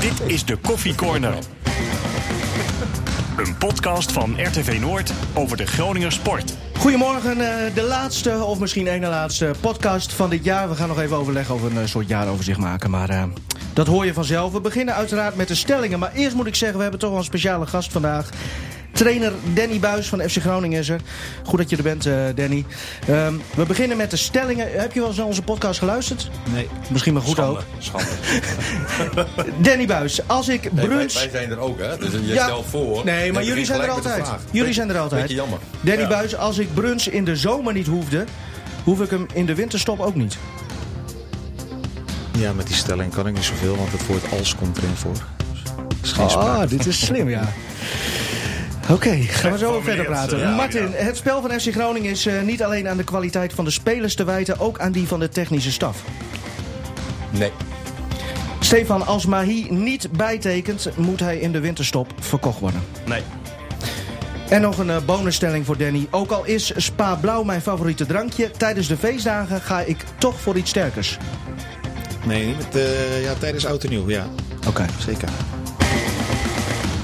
Dit is de Koffie Corner. Een podcast van RTV Noord over de Groninger sport. Goedemorgen, eh, de laatste, of misschien na laatste podcast van dit jaar. We gaan nog even overleggen over een eh, soort jaaroverzicht maken, maar uh, dat hoor je vanzelf. We beginnen uiteraard met de stellingen, maar eerst moet ik zeggen, we hebben toch wel een speciale gast vandaag. Trainer Danny Buis van FC Groningen is er. Goed dat je er bent, uh, Danny. Um, we beginnen met de stellingen. Heb je wel eens naar onze podcast geluisterd? Nee. Misschien maar goed Schande, ook. Schande. Danny Buis, als ik Nee, brunch... wij, wij zijn er ook, hè? Dus je Ja. stelt voor. Nee, maar jullie zijn er altijd. Jullie zijn er altijd. Beetje jammer. Danny Ja. Buis, als ik brunch in de zomer niet hoefde... hoef ik hem in de winterstop ook niet. Ja, met die stelling kan ik niet zoveel, want het woord als komt erin voor. Dus, is geen sprake. Ah, dit is slim, ja. Oké, gaan we zo verder praten. ja, Martin, ja. het spel van FC Groningen is eh, niet alleen aan de kwaliteit van de spelers te wijten... ook aan die van de technische staf. Nee. Stefan, als Mahi niet bijtekent... moet hij in de winterstop verkocht worden. Nee. En nog een eh, bonusstelling voor Danny. Ook al is Spa Blauw mijn favoriete drankje... tijdens de feestdagen ga ik toch voor iets sterkers. Nee, niet met, eh, ja, tijdens oud en nieuw, ja. Oké. Zeker.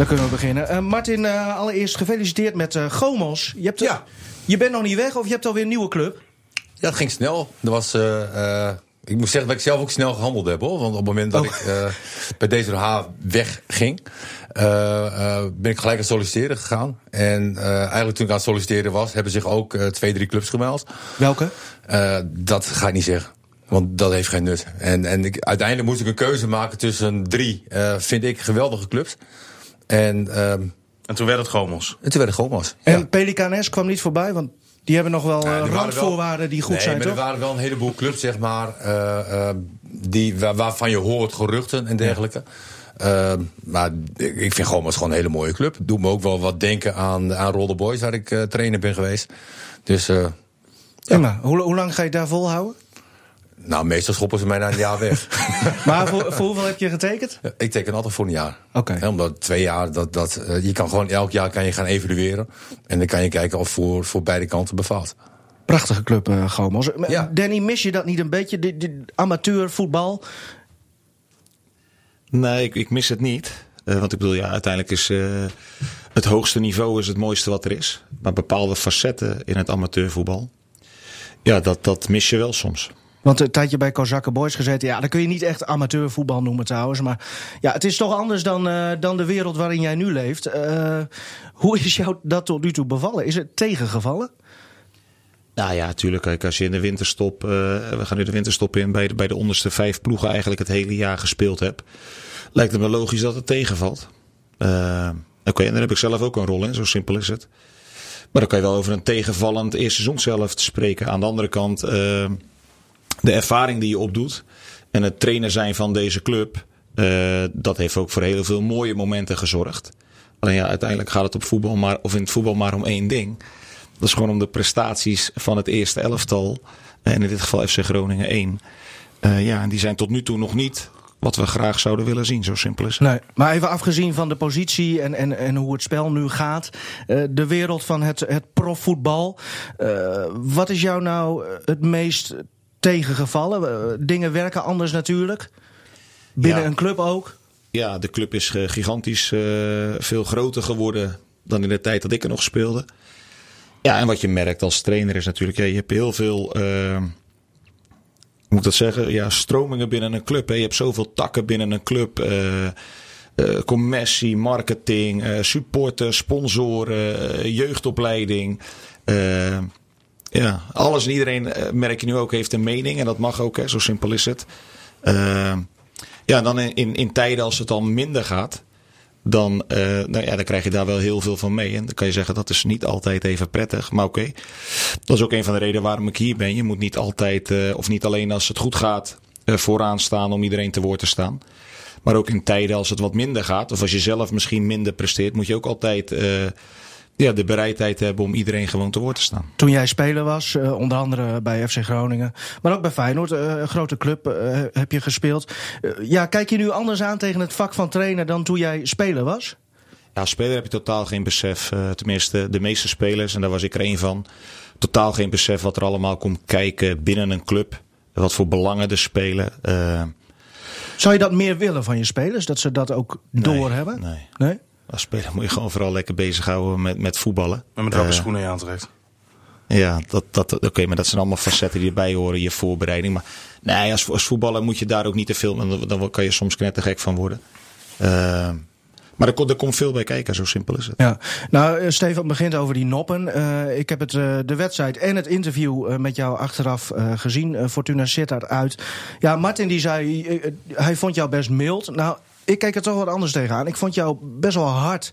Dan kunnen we beginnen. Eh, Martin, eh, allereerst gefeliciteerd met eh Gomos. Je, hebt Ja. je bent nog niet weg of je hebt alweer een nieuwe club? Ja, het ging snel. Er was, ik moet zeggen dat ik zelf ook snel gehandeld heb, hoor. Want op het moment dat Oh. ik bij deze H wegging, ben ik gelijk aan het solliciteren gegaan. En eigenlijk toen ik aan het solliciteren was, hebben zich ook twee, drie clubs gemeld. Welke? Dat ga ik niet zeggen. Want dat heeft geen nut. En, en ik, uiteindelijk moest ik een keuze maken tussen drie, vind ik, geweldige clubs. En, ehm, En toen werd het Gomos. en toen werd het Gomas. En Pelican S kwam niet voorbij, want die hebben nog wel Ja, eh, randvoorwaarden die goed nee, zijn, maar toch? er waren wel een heleboel clubs, zeg maar, eh, eh, die, waar- waarvan je hoort geruchten en dergelijke. Eh, maar ik vind Gomas gewoon een hele mooie club. Doet me ook wel wat denken aan, aan Roller Boys, waar ik eh, trainer ben geweest. Dus, eh, Emma, hoe, hoe lang ga je daar volhouden? Nou, meestal schoppen ze mij na een jaar weg. Maar voor, voor hoeveel heb je getekend? ik teken altijd voor een jaar. Oké. Omdat twee jaar, dat, dat, eh, je kan gewoon elk jaar kan je gaan evalueren. En dan kan je kijken of voor, voor beide kanten bevalt. Prachtige club, eh Gomos. Ja. Danny, mis je dat niet een beetje? Die, die amateurvoetbal? Nee, ik, ik mis het niet. Eh, want ik bedoel, ja, uiteindelijk is eh, het hoogste niveau is het mooiste wat er is. Maar bepaalde facetten in het amateurvoetbal, ja, dat, dat mis je wel soms. Want een tijdje bij Kozakken Boys gezeten. Ja, dan kun je niet echt amateurvoetbal noemen trouwens. Maar ja, het is toch anders dan, eh, dan de wereld waarin jij nu leeft. Eh, hoe is jou dat tot nu toe bevallen? Is het tegengevallen? Nou ja, natuurlijk. Kijk, als je in de winterstop, eh, we gaan nu de winterstop in, bij de, bij de onderste vijf ploegen eigenlijk het hele jaar gespeeld hebt, lijkt het me logisch dat het tegenvalt. Oké, en daar heb ik zelf ook een rol in, zo simpel is het. Maar dan kan je wel over een tegenvallend eerste seizoen zelf te spreken. Aan de andere kant, de ervaring die je opdoet en het trainer zijn van deze club, eh, dat heeft ook voor heel veel mooie momenten gezorgd. Alleen ja, uiteindelijk gaat het op voetbal maar, of in het voetbal maar om één ding. Dat is gewoon om de prestaties van het eerste elftal. En in dit geval FC Groningen 1. Eh, ja, en die zijn tot nu toe nog niet wat we graag zouden willen zien. Zo simpel is. Nee, maar even afgezien van de positie en, en, en hoe het spel nu gaat. eh, de wereld van het, het profvoetbal. wat is jou nou het meest tegengevallen? Eh, dingen werken anders natuurlijk. Binnen Ja. een club ook. Ja, de club is eh, gigantisch eh, veel groter geworden dan in de tijd dat ik er nog speelde. Ja, en wat je merkt als trainer is natuurlijk, ja, je hebt heel veel, hoe moet ik dat zeggen, ja, stromingen binnen een club. Hè. Je hebt zoveel takken binnen een club. eh, commercie, marketing, supporters, sponsoren, jeugdopleiding. Ja, alles en iedereen, eh, merk je nu ook, heeft een mening. En dat mag ook, hè, zo simpel is het. Eh, ja, dan in, in, in tijden als het dan minder gaat, dan, eh, nou ja, dan krijg je daar wel heel veel van mee. En dan kan je zeggen dat is niet altijd even prettig. Maar oké, dat is ook een van de redenen waarom ik hier ben. Je moet niet altijd, eh, of niet alleen als het goed gaat, vooraan staan om iedereen te woord te staan. Maar ook in tijden als het wat minder gaat, of als je zelf misschien minder presteert, moet je ook altijd ja, de bereidheid hebben om iedereen gewoon te woord te staan. Toen jij speler was, eh, onder andere bij FC Groningen. Maar ook bij Feyenoord, eh, een grote club, eh, heb je gespeeld. Ja, kijk je nu anders aan tegen het vak van trainer dan toen jij speler was? Ja, als speler heb je totaal geen besef. tenminste, de meeste spelers, en daar was ik er één van. Totaal geen besef wat er allemaal komt kijken binnen een club. Wat voor belangen er spelen. Zou je dat meer willen van je spelers? Dat ze dat ook doorhebben? Nee. nee? Als speler moet je gewoon vooral lekker bezighouden met, met voetballen. Maar met welke Eh, schoenen je aantrekt? Ja, dat, dat, oké, maar dat zijn allemaal facetten die erbij horen, je voorbereiding. Maar nee, als, als voetballer moet je daar ook niet te veel, dan, dan kan je soms knettergek van worden. Eh, maar er, komt- er komt veel bij kijken, zo simpel is het. Ja, nou eh, Stefan begint over die noppen. Eh, ik heb het, de wedstrijd en het interview eh, met jou achteraf eh, gezien. Fortuna Sittard uit. Ja, Martin die zei, hij vond jou best mild. Nou, ik keek er toch wat anders tegenaan. Ik vond jou best wel hard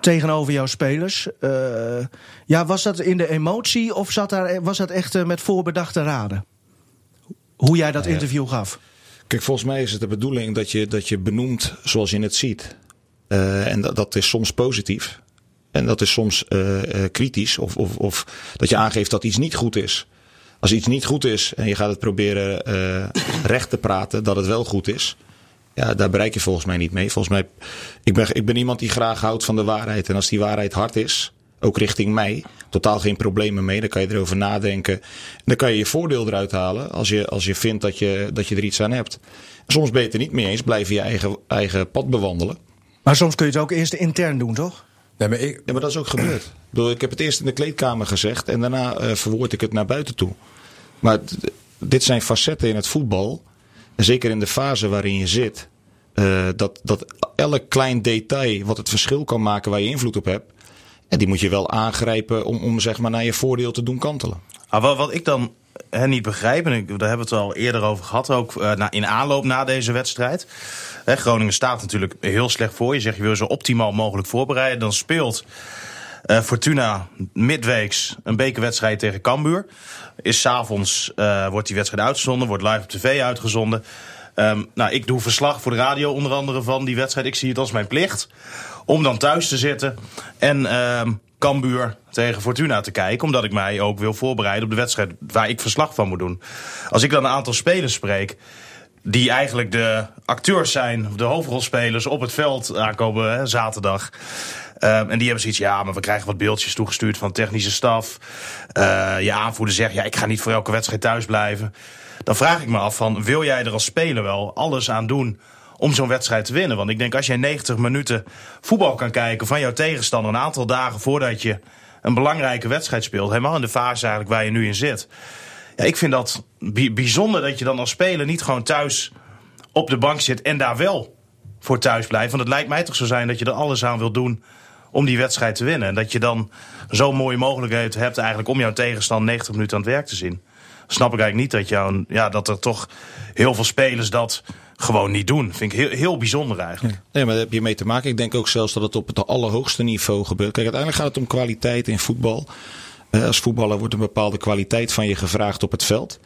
tegenover jouw spelers. Eh, ja, was dat in de emotie of zat daar, was dat echt eh, met voorbedachte raden? Hoe jij dat interview gaf? Kijk, volgens mij is het de bedoeling dat je, dat je benoemt zoals je het ziet. Eh, en dat, dat is soms positief. En dat is soms eh, eh, kritisch. Of, of, of dat je aangeeft dat iets niet goed is. Als iets niet goed is en je gaat het proberen eh, recht te praten dat het wel goed is. Ja, daar bereik je volgens mij niet mee. Volgens mij, ik ben, ik ben iemand die graag houdt van de waarheid. En als die waarheid hard is, ook richting mij, totaal geen problemen mee. Dan kan je erover nadenken. En dan kan je je voordeel eruit halen als je, als je vindt dat je, dat je er iets aan hebt. En soms ben je het er niet mee eens, blijf je je eigen, eigen pad bewandelen. Maar soms kun je het ook eerst intern doen, toch? Nee, maar ik, Ja, maar dat is ook gebeurd. Ik, bedoel, ik heb het eerst in de kleedkamer gezegd en daarna eh, verwoord ik het naar buiten toe. Maar dit zijn facetten in het voetbal. Zeker in de fase waarin je zit. eh, dat, dat elk klein detail wat het verschil kan maken waar je invloed op hebt. En die moet je wel aangrijpen om, om zeg maar naar je voordeel te doen kantelen. Ah, wat, wat ik dan hè, niet begrijp, en ik, daar hebben we het al eerder over gehad, ook eh, in aanloop na deze wedstrijd. Hè, Groningen staat natuurlijk heel slecht voor. Je zegt je wil zo optimaal mogelijk voorbereiden. Dan speelt eh, Fortuna midweeks een bekerwedstrijd tegen Cambuur. Is s'avonds eh wordt die wedstrijd uitgezonden, wordt live op tv uitgezonden. Ehm, nou, ik doe verslag voor de radio onder andere van die wedstrijd. Ik zie het als mijn plicht om dan thuis te zitten en ehm Cambuur tegen Fortuna te kijken. Omdat ik mij ook wil voorbereiden op de wedstrijd waar ik verslag van moet doen. Als ik dan een aantal spelers spreek die eigenlijk de acteurs zijn, de hoofdrolspelers op het veld aankomen hè, zaterdag. Ehm, en die hebben zoiets, ja, maar we krijgen wat beeldjes toegestuurd van technische staf. Eh, je aanvoerder zegt, ja, ik ga niet voor elke wedstrijd thuis blijven. Dan vraag ik me af van, wil jij er als speler wel alles aan doen om zo'n wedstrijd te winnen? Want ik denk, als jij 90 minuten voetbal kan kijken van jouw tegenstander... een aantal dagen voordat je een belangrijke wedstrijd speelt... helemaal in de fase eigenlijk waar je nu in zit... Ja, ik vind dat bi- bijzonder dat je dan als speler niet gewoon thuis op de bank zit en daar wel voor thuis blijft. Want het lijkt mij toch zo zijn dat je er alles aan wil doen om die wedstrijd te winnen. En dat je dan zo'n mooie mogelijkheid hebt eigenlijk om jouw tegenstander 90 minuten aan het werk te zien. Snap ik eigenlijk niet dat, jou, ja, dat er toch heel veel spelers dat gewoon niet doen. Vind ik heel, heel bijzonder eigenlijk. Nee, maar daar heb je mee te maken. Ik denk ook zelfs dat het op het allerhoogste niveau gebeurt. Kijk, uiteindelijk gaat het om kwaliteit in voetbal. Eh, als voetballer wordt een bepaalde kwaliteit van je gevraagd op het veld.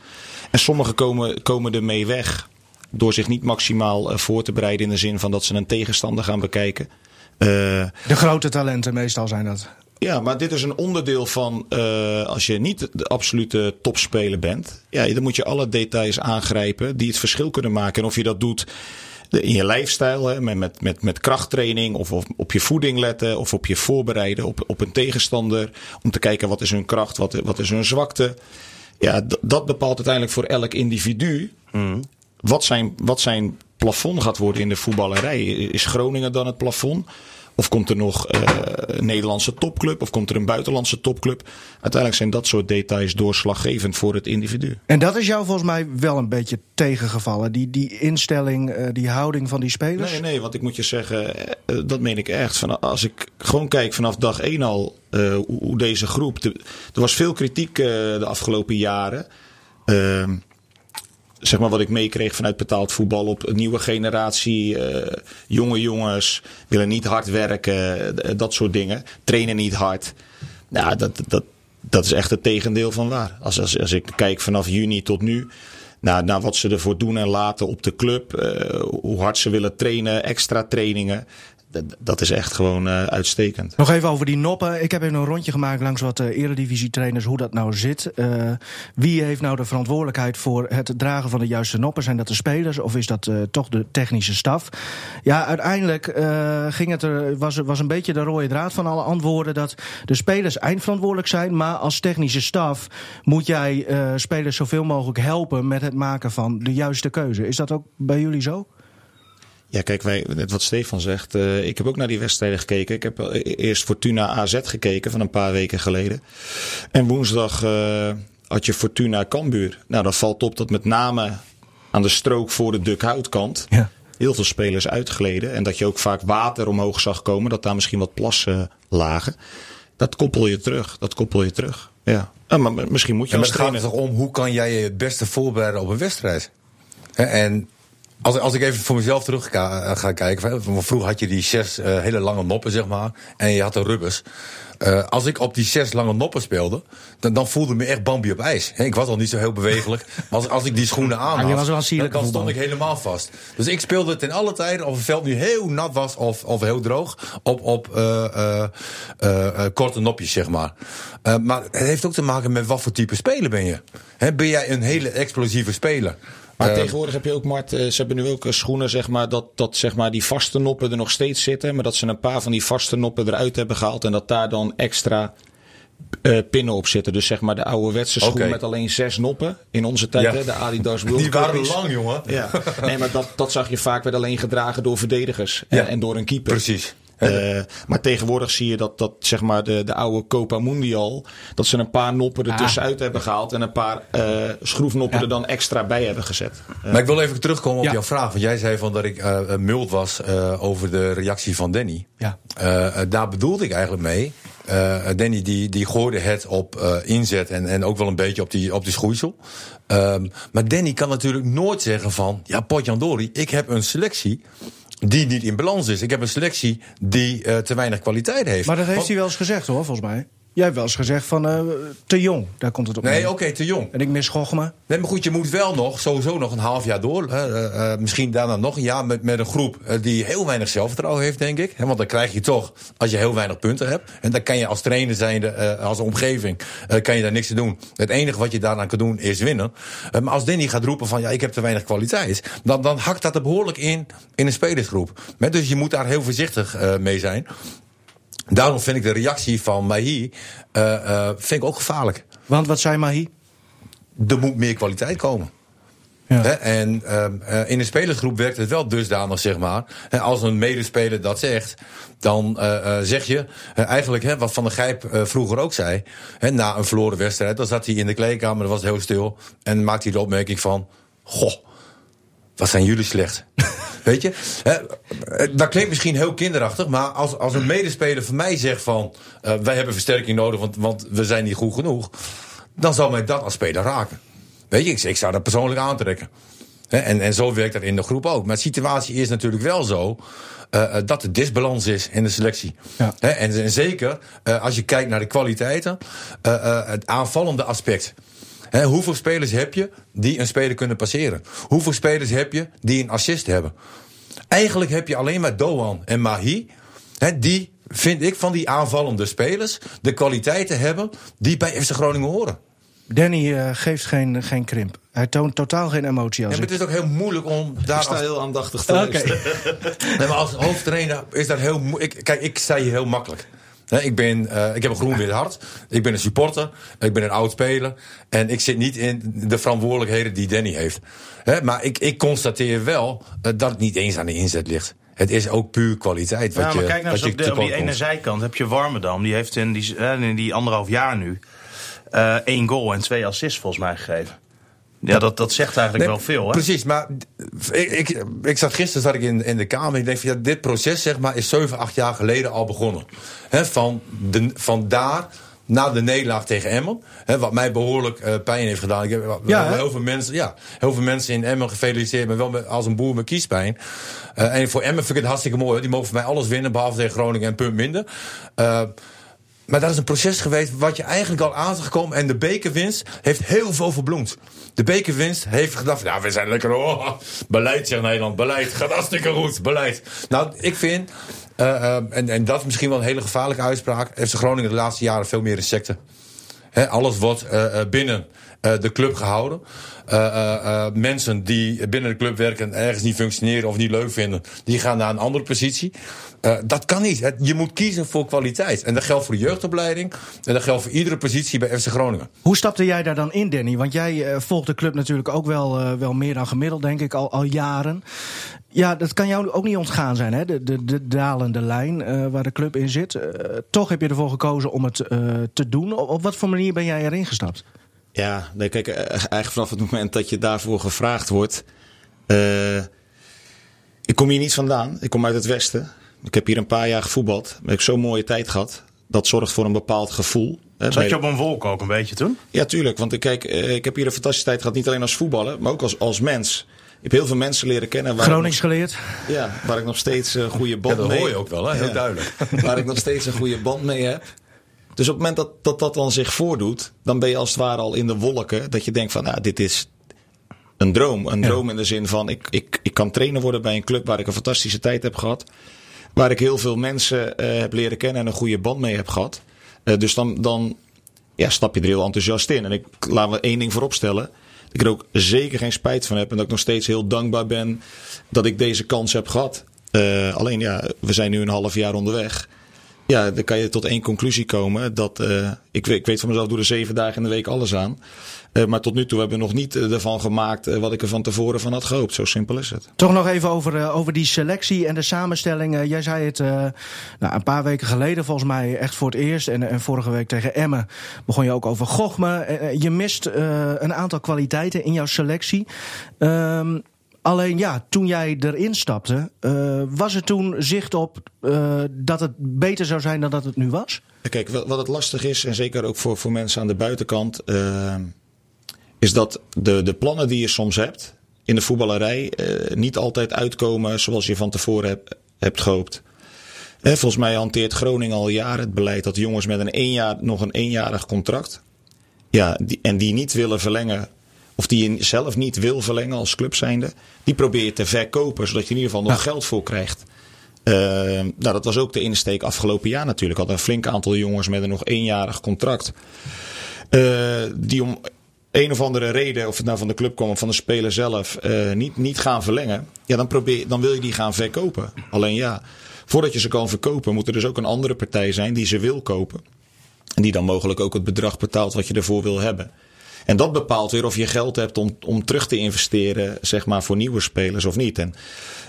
En sommigen komen, komen ermee weg door zich niet maximaal eh, voor te bereiden in de zin van dat ze een tegenstander gaan bekijken. Eh, De grote talenten meestal zijn dat. ja, maar dit is een onderdeel van eh, als je niet de absolute topspeler bent. Ja, dan moet je alle details aangrijpen die het verschil kunnen maken. En of je dat doet in je lijfstijl, hè, met, met, met, krachttraining, of, of op je voeding letten, of op je voorbereiden op, op een tegenstander. Om te kijken wat is hun kracht, wat, wat is hun zwakte. Ja, dat bepaalt uiteindelijk voor elk individu wat zijn, wat zijn plafond gaat worden in de voetballerij. Is Groningen dan het plafond? Of komt er nog eh, een Nederlandse topclub? Of komt er een buitenlandse topclub? Uiteindelijk zijn dat soort details doorslaggevend voor het individu. En dat is jou volgens mij wel een beetje tegengevallen. Die, die instelling, eh, die houding van die spelers. Nee, nee, want ik moet je zeggen, eh, dat meen ik echt. Van, als ik gewoon kijk vanaf dag 1 al hoe, deze groep. de- er was veel kritiek de afgelopen jaren. Zeg maar wat ik meekreeg vanuit betaald voetbal op een nieuwe generatie. eh, jonge jongens willen niet hard werken, dat soort dingen. Trainen niet hard. Nou, dat, dat, dat is echt het tegendeel van waar. Als, als, als ik kijk vanaf juni tot nu. Naar, naar wat ze ervoor doen en laten op de club. eh, hoe hard ze willen trainen, extra trainingen. Dat, is echt gewoon eh, uitstekend. Nog even over die noppen. Ik heb even een rondje gemaakt langs wat uh, eredivisie-trainers hoe dat nou zit. Uh, wie heeft nou de verantwoordelijkheid voor het dragen van de juiste noppen? Zijn dat de spelers of is dat toch de technische staf? Ja, uiteindelijk ging het er, was, was een beetje de rode draad van alle antwoorden dat de spelers eindverantwoordelijk zijn. Maar als technische staf moet jij spelers zoveel mogelijk helpen met het maken van de juiste keuze. Is dat ook bij jullie zo? Ja, kijk, wij, net wat Stefan zegt. eh, ik heb ook naar die wedstrijden gekeken. Ik heb eh, eerst Fortuna AZ gekeken van een paar weken geleden. En woensdag eh, had je Fortuna Cambuur. Nou, dan valt op dat met name aan de strook voor de dukhoutkant... Ja. heel veel spelers uitgleden. En dat je ook vaak water omhoog zag komen. Dat daar misschien wat plassen lagen. Dat koppel je terug. Dat koppel je terug. Ja. Ja, maar misschien moet je En als het gaat er toch om hoe kan jij je het beste voorbereiden op een wedstrijd? Hè, en als, als ik even voor mezelf terug ga, eh, ga kijken. want Vroeger had je die zes eh, hele lange noppen, zeg maar. En je had de rubbers. Eh, als ik op die zes lange noppen speelde, dan, dan voelde ik me echt Bambi op ijs. Ik was al niet zo heel bewegelijk. Maar als, als ik die schoenen aan had, was wel een dan, dan stond ik helemaal vast. Dus ik speelde ten alle tijden, of het veld nu heel nat was of, of heel droog, op, op eh, eh, eh, eh, korte nopjes, zeg maar. Eh, maar het heeft ook te maken met wat voor type speler ben je. Ben jij een hele explosieve speler? Maar Eh, tegenwoordig heb je ook, Mart, eh, ze hebben nu ook eh, schoenen, zeg maar, dat, dat zeg maar, die vaste noppen er nog steeds zitten. Maar dat ze een paar van die vaste noppen eruit hebben gehaald. En dat daar dan extra eh, pinnen op zitten. Dus zeg maar de ouderwetse schoen met alleen zes noppen. In onze tijd, Ja. hè, de Adidas World die waren lang, jongen. Ja, nee, maar dat, dat zag je vaak werd alleen gedragen door verdedigers Ja. en, en door een keeper. Precies. Eh, maar tegenwoordig zie je dat, dat zeg maar de, de oude Copa Mundial. dat ze een paar noppen er Ah. tussenuit hebben gehaald. en een paar eh, schroefnoppen Ja. er dan extra bij hebben gezet. Eh, Maar ik wil even terugkomen op Ja. jouw vraag. Want jij zei van dat ik mild was eh, over de reactie van Danny. Ja. Daar bedoelde ik eigenlijk mee. Eh, Danny die, die gooide het op eh, inzet en, en ook wel een beetje op die, op die schoeisel. Ehm, maar Danny kan natuurlijk nooit zeggen van... ja, Potjandori, ik heb een selectie die niet in balans is. Ik heb een selectie die eh, te weinig kwaliteit heeft. Maar dat heeft Want- hij wel eens gezegd hoor, volgens mij. Jij hebt wel eens gezegd van eh, te jong. Daar komt het op. Nee, oké, te jong. En ik mis Gochma. Nee, maar goed, je moet wel nog, sowieso nog een half jaar door. hè, eh, eh, misschien daarna nog een jaar met, met een groep die heel weinig zelfvertrouwen heeft, denk ik. Hè, want dan krijg je toch, als je heel weinig punten hebt. En dan kan je als trainer zijnde, als omgeving, kan je daar niks aan doen. Het enige wat je daaraan kan doen is winnen. Maar als Danny gaat roepen van, ja, ik heb te weinig kwaliteit. Dan, dan hakt dat er behoorlijk in, in een spelersgroep. Hè, dus je moet daar heel voorzichtig mee zijn. Daarom vind ik de reactie van Mahi eh, eh, vind ik ook gevaarlijk. Want wat zei Mahi? Er moet meer kwaliteit komen. Ja. En ehm, eh, in een spelersgroep werkt het wel dusdanig, zeg maar. Als een medespeler dat zegt, dan zeg je eigenlijk wat Van der Gijp vroeger ook zei. Na een verloren wedstrijd, dan zat hij in de kleedkamer, was heel stil. En maakte hij de opmerking van: Goh, wat zijn jullie slecht. Weet je, hè, eh, dat klinkt misschien heel kinderachtig, maar als, als een medespeler van mij zegt van eh, wij hebben versterking nodig, want, want we zijn niet goed genoeg, dan zal mij dat als speler raken. Weet je, ik, ik zou dat persoonlijk aantrekken. Hè, en, en zo werkt dat in de groep ook. Maar de situatie is natuurlijk wel zo eh, dat er disbalans is in de selectie. Ja. Hè, en, en zeker als je kijkt naar de kwaliteiten, het aanvallende aspect. Hè, hoeveel spelers heb je die een speler kunnen passeren? Hoeveel spelers heb je die een assist hebben? Eigenlijk heb je alleen maar Doan en Mahi. Hè, die, vind ik, van die aanvallende spelers... de kwaliteiten hebben die bij FC Groningen horen. Danny eh, geeft geen, geen krimp. Hij toont totaal geen emotie als En ik. het is ook heel moeilijk om daar ik sta als, heel aandachtig te Oké. luisteren. nee, maar als hoofdtrainer is dat heel moeilijk. Kijk, ik sta hier heel makkelijk. Ik, ben, eh, ik heb een groen-wit hart. Ik ben een supporter. Ik ben een oud speler. En ik zit niet in de verantwoordelijkheden die Danny heeft. Hè, maar ik, ik constateer wel eh, dat het niet eens aan de inzet ligt. Het is ook puur kwaliteit. Wat Ja, maar je, kijk nou eens op, de, op die ene zijkant heb je Warmerdam. Die heeft in die, eh, in die anderhalf jaar nu één goal en twee assists volgens mij gegeven. Ja, dat, dat zegt eigenlijk Nee, wel veel, hè? Precies, maar ik, ik, ik zat gisteren zat ik in, in de Kamer. Ik denk van ja, dit proces zeg maar, is 7, 8 jaar geleden al begonnen. He, van, de, van daar na de nederlaag tegen Emmen. Hè, wat mij behoorlijk eh, pijn heeft gedaan. Ik heb Ja, heel, veel mensen, ja, heel veel mensen in Emmen gefeliciteerd. Maar wel met, als een boer met kiespijn. Eh, en voor Emmen vind ik het hartstikke mooi. hoor. Die mogen voor mij alles winnen. Behalve tegen Groningen en punt minder. Eh, maar dat is een proces geweest wat je eigenlijk al aan zag komen. En de bekerwinst heeft heel veel verbloemd. De bekerwinst heeft gedacht, ja, we zijn lekker, oh, beleid zegt Nederland, beleid, gaat hartstikke goed, beleid. Nou, ik vind, eh, eh, en, en dat is misschien wel een hele gevaarlijke uitspraak, heeft de Groningen de laatste jaren veel meer insecten. Hè, alles wordt eh, binnen de club gehouden. Eh, eh, eh, mensen die binnen de club werken en ergens niet functioneren of niet leuk vinden, die gaan naar een andere positie. Eh, dat kan niet. Je moet kiezen voor kwaliteit. En dat geldt voor de jeugdopleiding. En dat geldt voor iedere positie bij FC Groningen. Hoe stapte jij daar dan in, Danny? Want jij eh, volgt de club natuurlijk ook wel, eh, wel meer dan gemiddeld, denk ik, al, al jaren. Ja, dat kan jou ook niet ontgaan zijn, hè? De, de, de dalende lijn eh, waar de club in zit. Eh, toch heb je ervoor gekozen om het eh, te doen. Op wat voor manier ben jij erin gestapt? Ja, nee, kijk, eh, eigenlijk vanaf het moment dat je daarvoor gevraagd wordt. eh, ik kom hier niet vandaan. Ik kom uit het Westen. Ik heb hier een paar jaar gevoetbald. Ik heb zo'n mooie tijd gehad. Dat zorgt voor een bepaald gevoel. hè, Zat je op een wolk ook een beetje toen? Ja, tuurlijk. Want ik, kijk, eh, ik heb hier een fantastische tijd gehad. Niet alleen als voetballer, maar ook als, als mens. Ik heb heel veel mensen leren kennen. Waar Gronings geleerd? Ja, waar ik nog steeds een goede Ja, band dat mee hoor je ook wel, hè? heel Ja. duidelijk. waar ik nog steeds een goede band mee heb. Dus op het moment dat, dat dat dan zich voordoet, dan ben je als het ware al in de wolken. Dat je denkt van, nou, dit is een droom. Een droom in de zin van, ik, ik, ik kan trainer worden bij een club waar ik een fantastische tijd heb gehad. Waar ik heel veel mensen eh, heb leren kennen en een goede band mee heb gehad. Eh, dus dan, dan ja, stap je er heel enthousiast in. En ik laat me één ding voorop stellen. Dat ik er ook zeker geen spijt van heb. En dat ik nog steeds heel dankbaar ben dat ik deze kans heb gehad. Eh, alleen ja, we zijn nu een half jaar onderweg. Ja, dan kan je tot één conclusie komen. Dat, eh, ik, ik weet van mezelf, doe er zeven dagen in de week alles aan. Eh, maar tot nu toe hebben we nog niet eh, ervan gemaakt wat ik er van tevoren van had gehoopt. Zo simpel is het. Toch nog even over, over die selectie en de samenstelling. Jij zei het nou, een paar weken geleden volgens mij echt voor het eerst. En, en vorige week tegen Emmen begon je ook over Gochme. Je mist een aantal kwaliteiten in jouw selectie. Ehm, alleen ja, toen jij erin stapte, eh, was er toen zicht op eh, dat het beter zou zijn dan dat het nu was? Kijk, wat het lastig is, en zeker ook voor, voor mensen aan de buitenkant, eh, is dat de, de plannen die je soms hebt in de voetballerij niet altijd uitkomen zoals je van tevoren hebt, hebt gehoopt. Eh, volgens mij hanteert Groningen al jaren het beleid dat jongens met een één jaar, nog een eenjarig contract, ja, en die niet willen verlengen, of die je zelf niet wil verlengen als club zijnde, die probeer je te verkopen, zodat je in ieder geval nog geld voor krijgt. Eh, nou, dat was ook de insteek afgelopen jaar natuurlijk. Had een flink aantal jongens met een nog eenjarig contract. eh, die om een of andere reden, of het nou van de club kwam of van de speler zelf, eh, niet, niet gaan verlengen. Ja, dan, probeer, dan wil je die gaan verkopen. Alleen ja, voordat je ze kan verkopen, moet er dus ook een andere partij zijn die ze wil kopen. En die dan mogelijk ook het bedrag betaalt wat je ervoor wil hebben. En dat bepaalt weer of je geld hebt om, om terug te investeren, zeg maar, voor nieuwe spelers of niet. En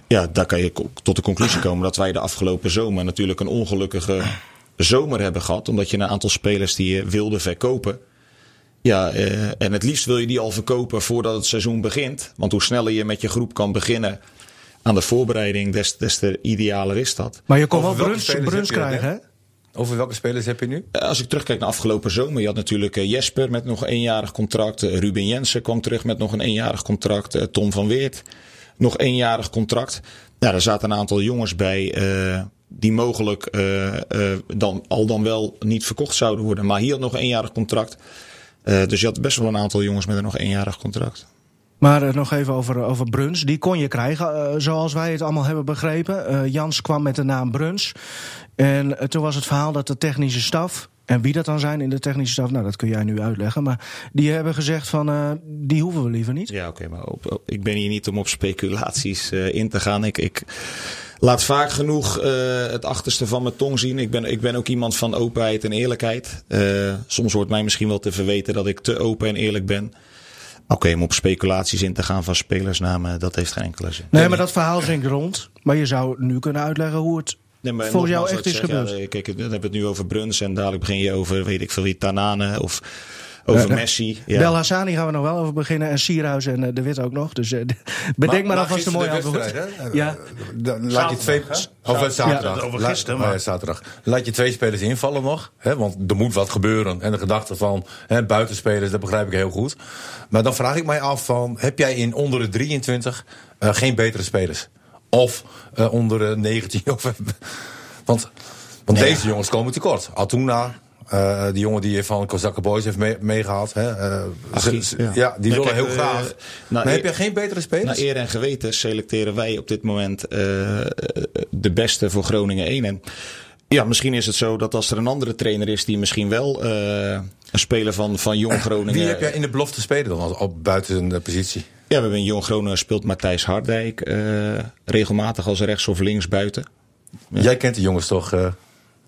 ja, daar kan je tot de conclusie komen dat wij de afgelopen zomer natuurlijk een ongelukkige zomer hebben gehad. Omdat je een aantal spelers die je wilde verkopen. Ja, eh, en het liefst wil je die al verkopen voordat het seizoen begint. Want hoe sneller je met je groep kan beginnen aan de voorbereiding, des, des te idealer is dat. Maar je kon wel bruns, bruns krijgen, hè? Over welke spelers heb je nu? Als ik terugkijk naar afgelopen zomer, je had natuurlijk eh, Jesper met nog een eenjarig contract. Eh, Ruben Jensen kwam terug met nog een eenjarig contract. Eh, Tom van Weert nog eenjarig contract. Ja, er zaten een aantal jongens bij die mogelijk dan, al dan wel niet verkocht zouden worden. Maar hier had nog een eenjarig contract. Dus je had best wel een aantal jongens met een nog eenjarig contract. Maar eh, nog even over, over Bruns. Die kon je krijgen, eh, zoals wij het allemaal hebben begrepen. Eh, Jans kwam met de naam Bruns. En eh, toen was het verhaal dat de technische staf... en wie dat dan zijn in de technische staf, nou dat kun jij nu uitleggen... maar die hebben gezegd van, eh, die hoeven we liever niet. Ja, oké, maar op, ik ben hier niet om op speculaties eh, in te gaan. Ik, ik laat vaak genoeg eh, het achterste van mijn tong zien. Ik ben, ik ben ook iemand van openheid en eerlijkheid. Eh, soms wordt mij misschien wel te verweten dat ik te open en eerlijk ben. Oké, om op speculaties in te gaan van spelersnamen, dat heeft geen enkele zin. Nee, maar dat verhaal zinkt rond. Maar je zou nu kunnen uitleggen hoe het Nee, maar volgens jou echt is gebeurd. Ja, kijk, dan hebben we het nu over Bruns en dadelijk begin je over, weet ik veel wie, Tanane of over Messi. Ja. Bel Hassani gaan we nog wel over beginnen. En Sierhuis en eh, De Wit ook nog. Dus eh, bedenk maar, alvast een mooi antwoord. Ja. Dan laat je twee. Of zaterdag. Over Laat- gisteren, oh maar- ja, zaterdag. Laat je twee spelers invallen nog. Hè, want er moet wat gebeuren. En de gedachte van hè, buitenspelers, dat begrijp ik heel goed. Maar dan vraag ik mij af: van, heb jij in onder de 23 eh, geen betere spelers? Of eh, onder de 19? Of, want want Nee, deze jongens komen tekort. Altuna. Eh, die jongen die van Kozakke Boys heeft mee- meegehaald. hè, eh, Achie, ze- ze- ja. ja. die Nee, willen heel eh, graag. nou, maar heb jij geen betere spelers? Naar eer en geweten selecteren wij op dit moment de beste voor Groningen 1. En Ja, misschien is het zo dat als er een andere trainer is die misschien wel een speler van, van Jong Groningen. Wie heb jij in de belofte spelen dan, op buiten de positie? Ja, we hebben in Jong Groningen speelt Matthijs Hardijk regelmatig als rechts of links buiten. Jij kent de jongens toch,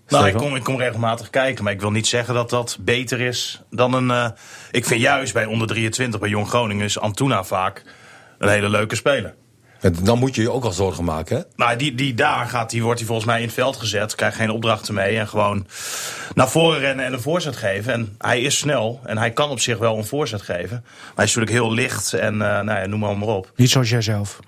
Nou, ik kom, ik kom regelmatig kijken, maar ik wil niet zeggen dat dat beter is dan een. eh, ik vind juist bij onder 23 bij Jong Groningen is Antuna vaak een hele leuke speler. En Dan moet je je ook al zorgen maken, hè? Nou, die, die daar gaat, die wordt hij volgens mij in het veld gezet. Krijgt geen opdrachten mee. En gewoon naar voren rennen en een voorzet geven. En hij is snel. En hij kan op zich wel een voorzet geven. Maar hij is natuurlijk heel licht. En eh, nou ja, noem maar, maar op. Niet zoals jijzelf.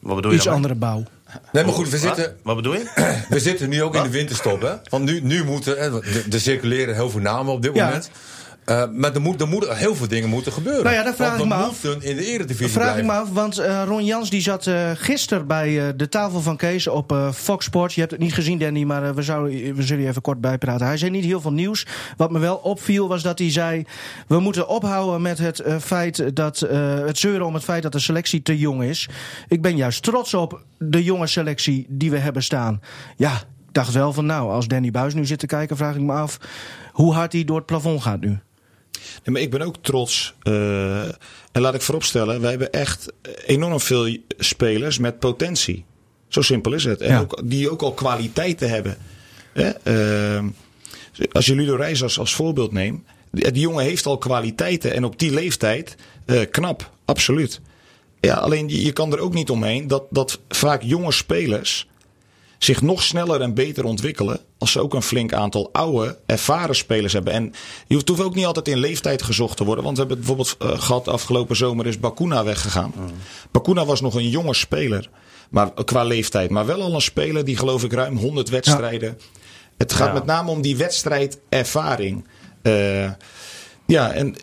Wat bedoel je Iets andere bouw. Nee, maar goed, we zitten, Wat bedoel je? we zitten nu ook in de winterstop, hè? Want nu, nu moeten, er- er circuleren heel veel namen op dit Ja. Eh, maar er, moet, er moeten heel veel dingen moeten gebeuren. Nou ja, dan vraag ik me af. in de eredivisie Vraag ik me af, want eh, Ron Jans die zat eh gisteren bij de tafel van Kees op Fox Sports. Je hebt het niet gezien, Danny, maar we, zouden, we zullen je even kort bijpraten. Hij zei niet heel veel nieuws. Wat me wel opviel was dat hij zei... we moeten ophouden met het, feit dat, het zeuren om het feit dat de selectie te jong is. Ik ben juist trots op de jonge selectie die we hebben staan. Ja, ik dacht wel van nou, als Danny Buis nu zit te kijken... vraag ik me af hoe hard hij door het plafond gaat nu. Nee, maar ik ben ook trots. eh, en laat ik vooropstellen, wij hebben echt enorm veel spelers met potentie. Zo simpel is het. En Ja. ook, die ook al kwaliteiten hebben. Hè? Eh, als je Ludo Reis als, als voorbeeld neemt. Die, die jongen heeft al kwaliteiten. En op die leeftijd eh, knap, absoluut. Ja, alleen je, je kan er ook niet omheen dat, dat vaak jonge spelers zich nog sneller en beter ontwikkelen. Als ze ook een flink aantal oude, ervaren spelers hebben. En je hoeft hoeft ook niet altijd in leeftijd gezocht te worden. Want we hebben het bijvoorbeeld eh, gehad afgelopen zomer is Bakuna weggegaan. Bakuna was nog een jonge speler. Maar, qua leeftijd. Maar wel al een speler die geloof ik ruim 100 wedstrijden. Het gaat Ja. met name om die wedstrijdervaring. Eh ja, en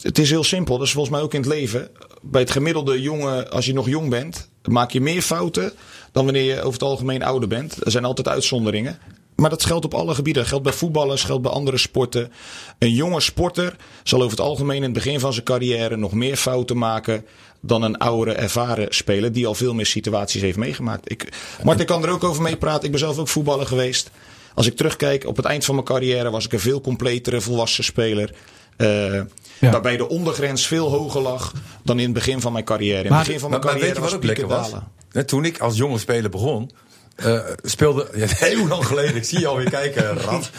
het, is heel simpel. Dat is volgens mij ook in het leven. Bij het gemiddelde jongen, als je nog jong bent, maak je meer fouten dan wanneer je over het algemeen ouder bent. Er zijn altijd uitzonderingen. Maar dat geldt op alle gebieden. Dat geldt bij voetballers, geldt bij andere sporten. Een jonge sporter zal over het algemeen in het begin van zijn carrière nog meer fouten maken dan een oudere, ervaren speler die al veel meer situaties heeft meegemaakt. Ik, Martin kan er ook over meepraten. Ik ben zelf ook voetballer geweest. Als ik terugkijk op het eind van mijn carrière was ik een veel completere volwassen speler. Eh, Ja. Waarbij de ondergrens veel hoger lag dan in het begin van mijn carrière. In het begin van Maar, mijn maar weet carrière je was dalen. Hè, Toen ik als jonge speler begon, eh, speelde... Ja, heel lang geleden, ik zie je alweer kijken, Rad.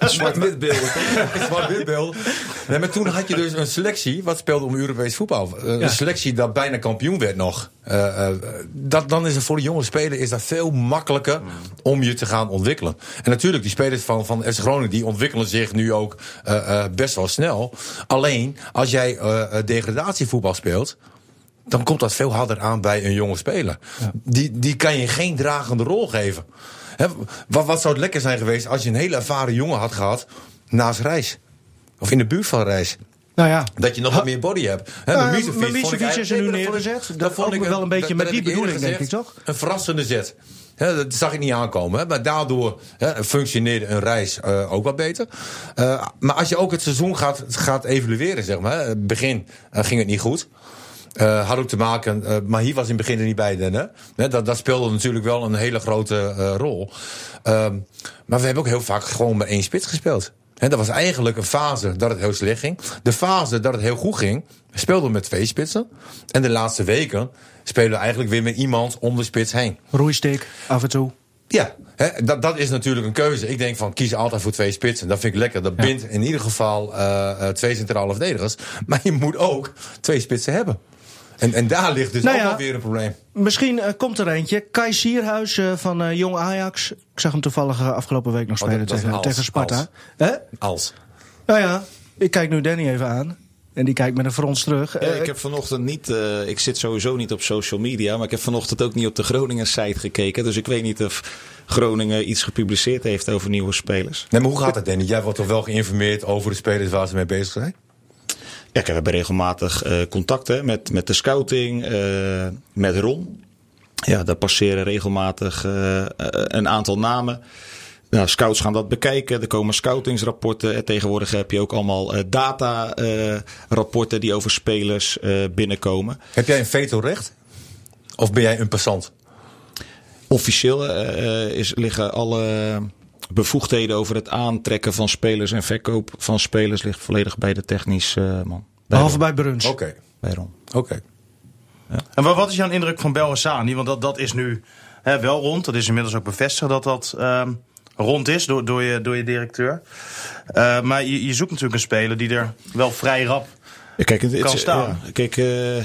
Zwart-wit beelden. Zwart-wit beelden. Nee, maar toen had je dus een selectie, wat speelde om Europees voetbal. Eh, Een selectie dat bijna kampioen werd nog. Eh, eh, dat, dan is het voor de jonge speler is dat veel makkelijker om je te gaan ontwikkelen. En natuurlijk, die spelers van, van FC Groningen, die ontwikkelen zich nu ook eh, eh, best wel snel. Alleen, als jij degradatievoetbal speelt, dan komt dat veel harder aan bij een jonge speler. Die, die kan je geen dragende rol geven. Wat, wat zou het lekker zijn geweest als je een hele ervaren jongen had gehad naast Reis? Of in de buurt van Reis. Nou ja, Dat je nog wat meer body hebt. Hè, Nou, Mitrovic is er nu neergezet. ik- Dat vond ik wel een beetje dat- met dat die bedoeling, denk ik, toch? Een verrassende zet. Dat zag ik niet aankomen. Maar daardoor functioneerde een reis eh, ook wat beter. Eh, maar als je ook het seizoen gaat, gaat evalueren, zeg maar. begin eh, ging het niet goed. Eh, had ook te maken, eh, maar hier was in het begin er niet bij. Dan, hè? Dat, dat speelde natuurlijk wel een hele grote eh, rol. Ehm, maar we hebben ook heel vaak gewoon met één spits gespeeld. Dat was eigenlijk een fase dat het heel slecht ging. De fase dat het heel goed ging, speelden we met twee spitsen. En de laatste weken spelen we eigenlijk weer met iemand om de spits heen. roeistik af en toe. Ja, dat, dat is natuurlijk een keuze. Ik denk van kies altijd voor twee spitsen. Dat vind ik lekker. Dat bindt in ieder geval twee centrale verdedigers. Maar je moet ook twee spitsen hebben. En, en daar ligt dus Nou ook ja. wel weer een probleem. Misschien eh, komt er eentje. Kai Sierhuis eh, van eh, Jong Ajax. Ik zag hem toevallig afgelopen week nog Oh, spelen dat- dat is tegen, als, tegen Sparta. als. Hè? Als. Nou ja, ik kijk nu Danny even aan. En die kijkt met een frons terug. Ja, Eh, ik heb vanochtend niet, eh, ik zit sowieso niet op social media, maar ik heb vanochtend ook niet op de Groningen site gekeken. Dus ik weet niet of Groningen iets gepubliceerd heeft over nieuwe spelers. Nee, maar hoe gaat het, Danny? Jij wordt toch wel geïnformeerd over de spelers waar ze mee bezig zijn? Ja, kijk, we hebben regelmatig eh, contact hè, met, met de scouting, eh, met Ron. Ja, daar passeren regelmatig eh, een aantal namen. Nou, scouts gaan dat bekijken. Er komen scoutingsrapporten. En tegenwoordig heb je ook allemaal data-rapporten die over spelers binnenkomen. Heb jij een vetorecht? Of ben jij een passant? Officieel is, liggen alle bevoegdheden over het aantrekken van spelers en verkoop van spelers ligt volledig bij de technisch eh, man. Bij Behalve Ron. bij Bruns. Oké, Bij Ron. oké. En wat, wat is jouw indruk van Belhassani? Want dat, dat is nu hè, wel rond. Dat is inmiddels ook bevestigd dat dat ehm, rond is door, door, je, door je directeur. Eh, maar je, je zoekt natuurlijk een speler die er wel vrij rap... Ja, Kijk, het, het- Kan staan. ja, kijk, eh,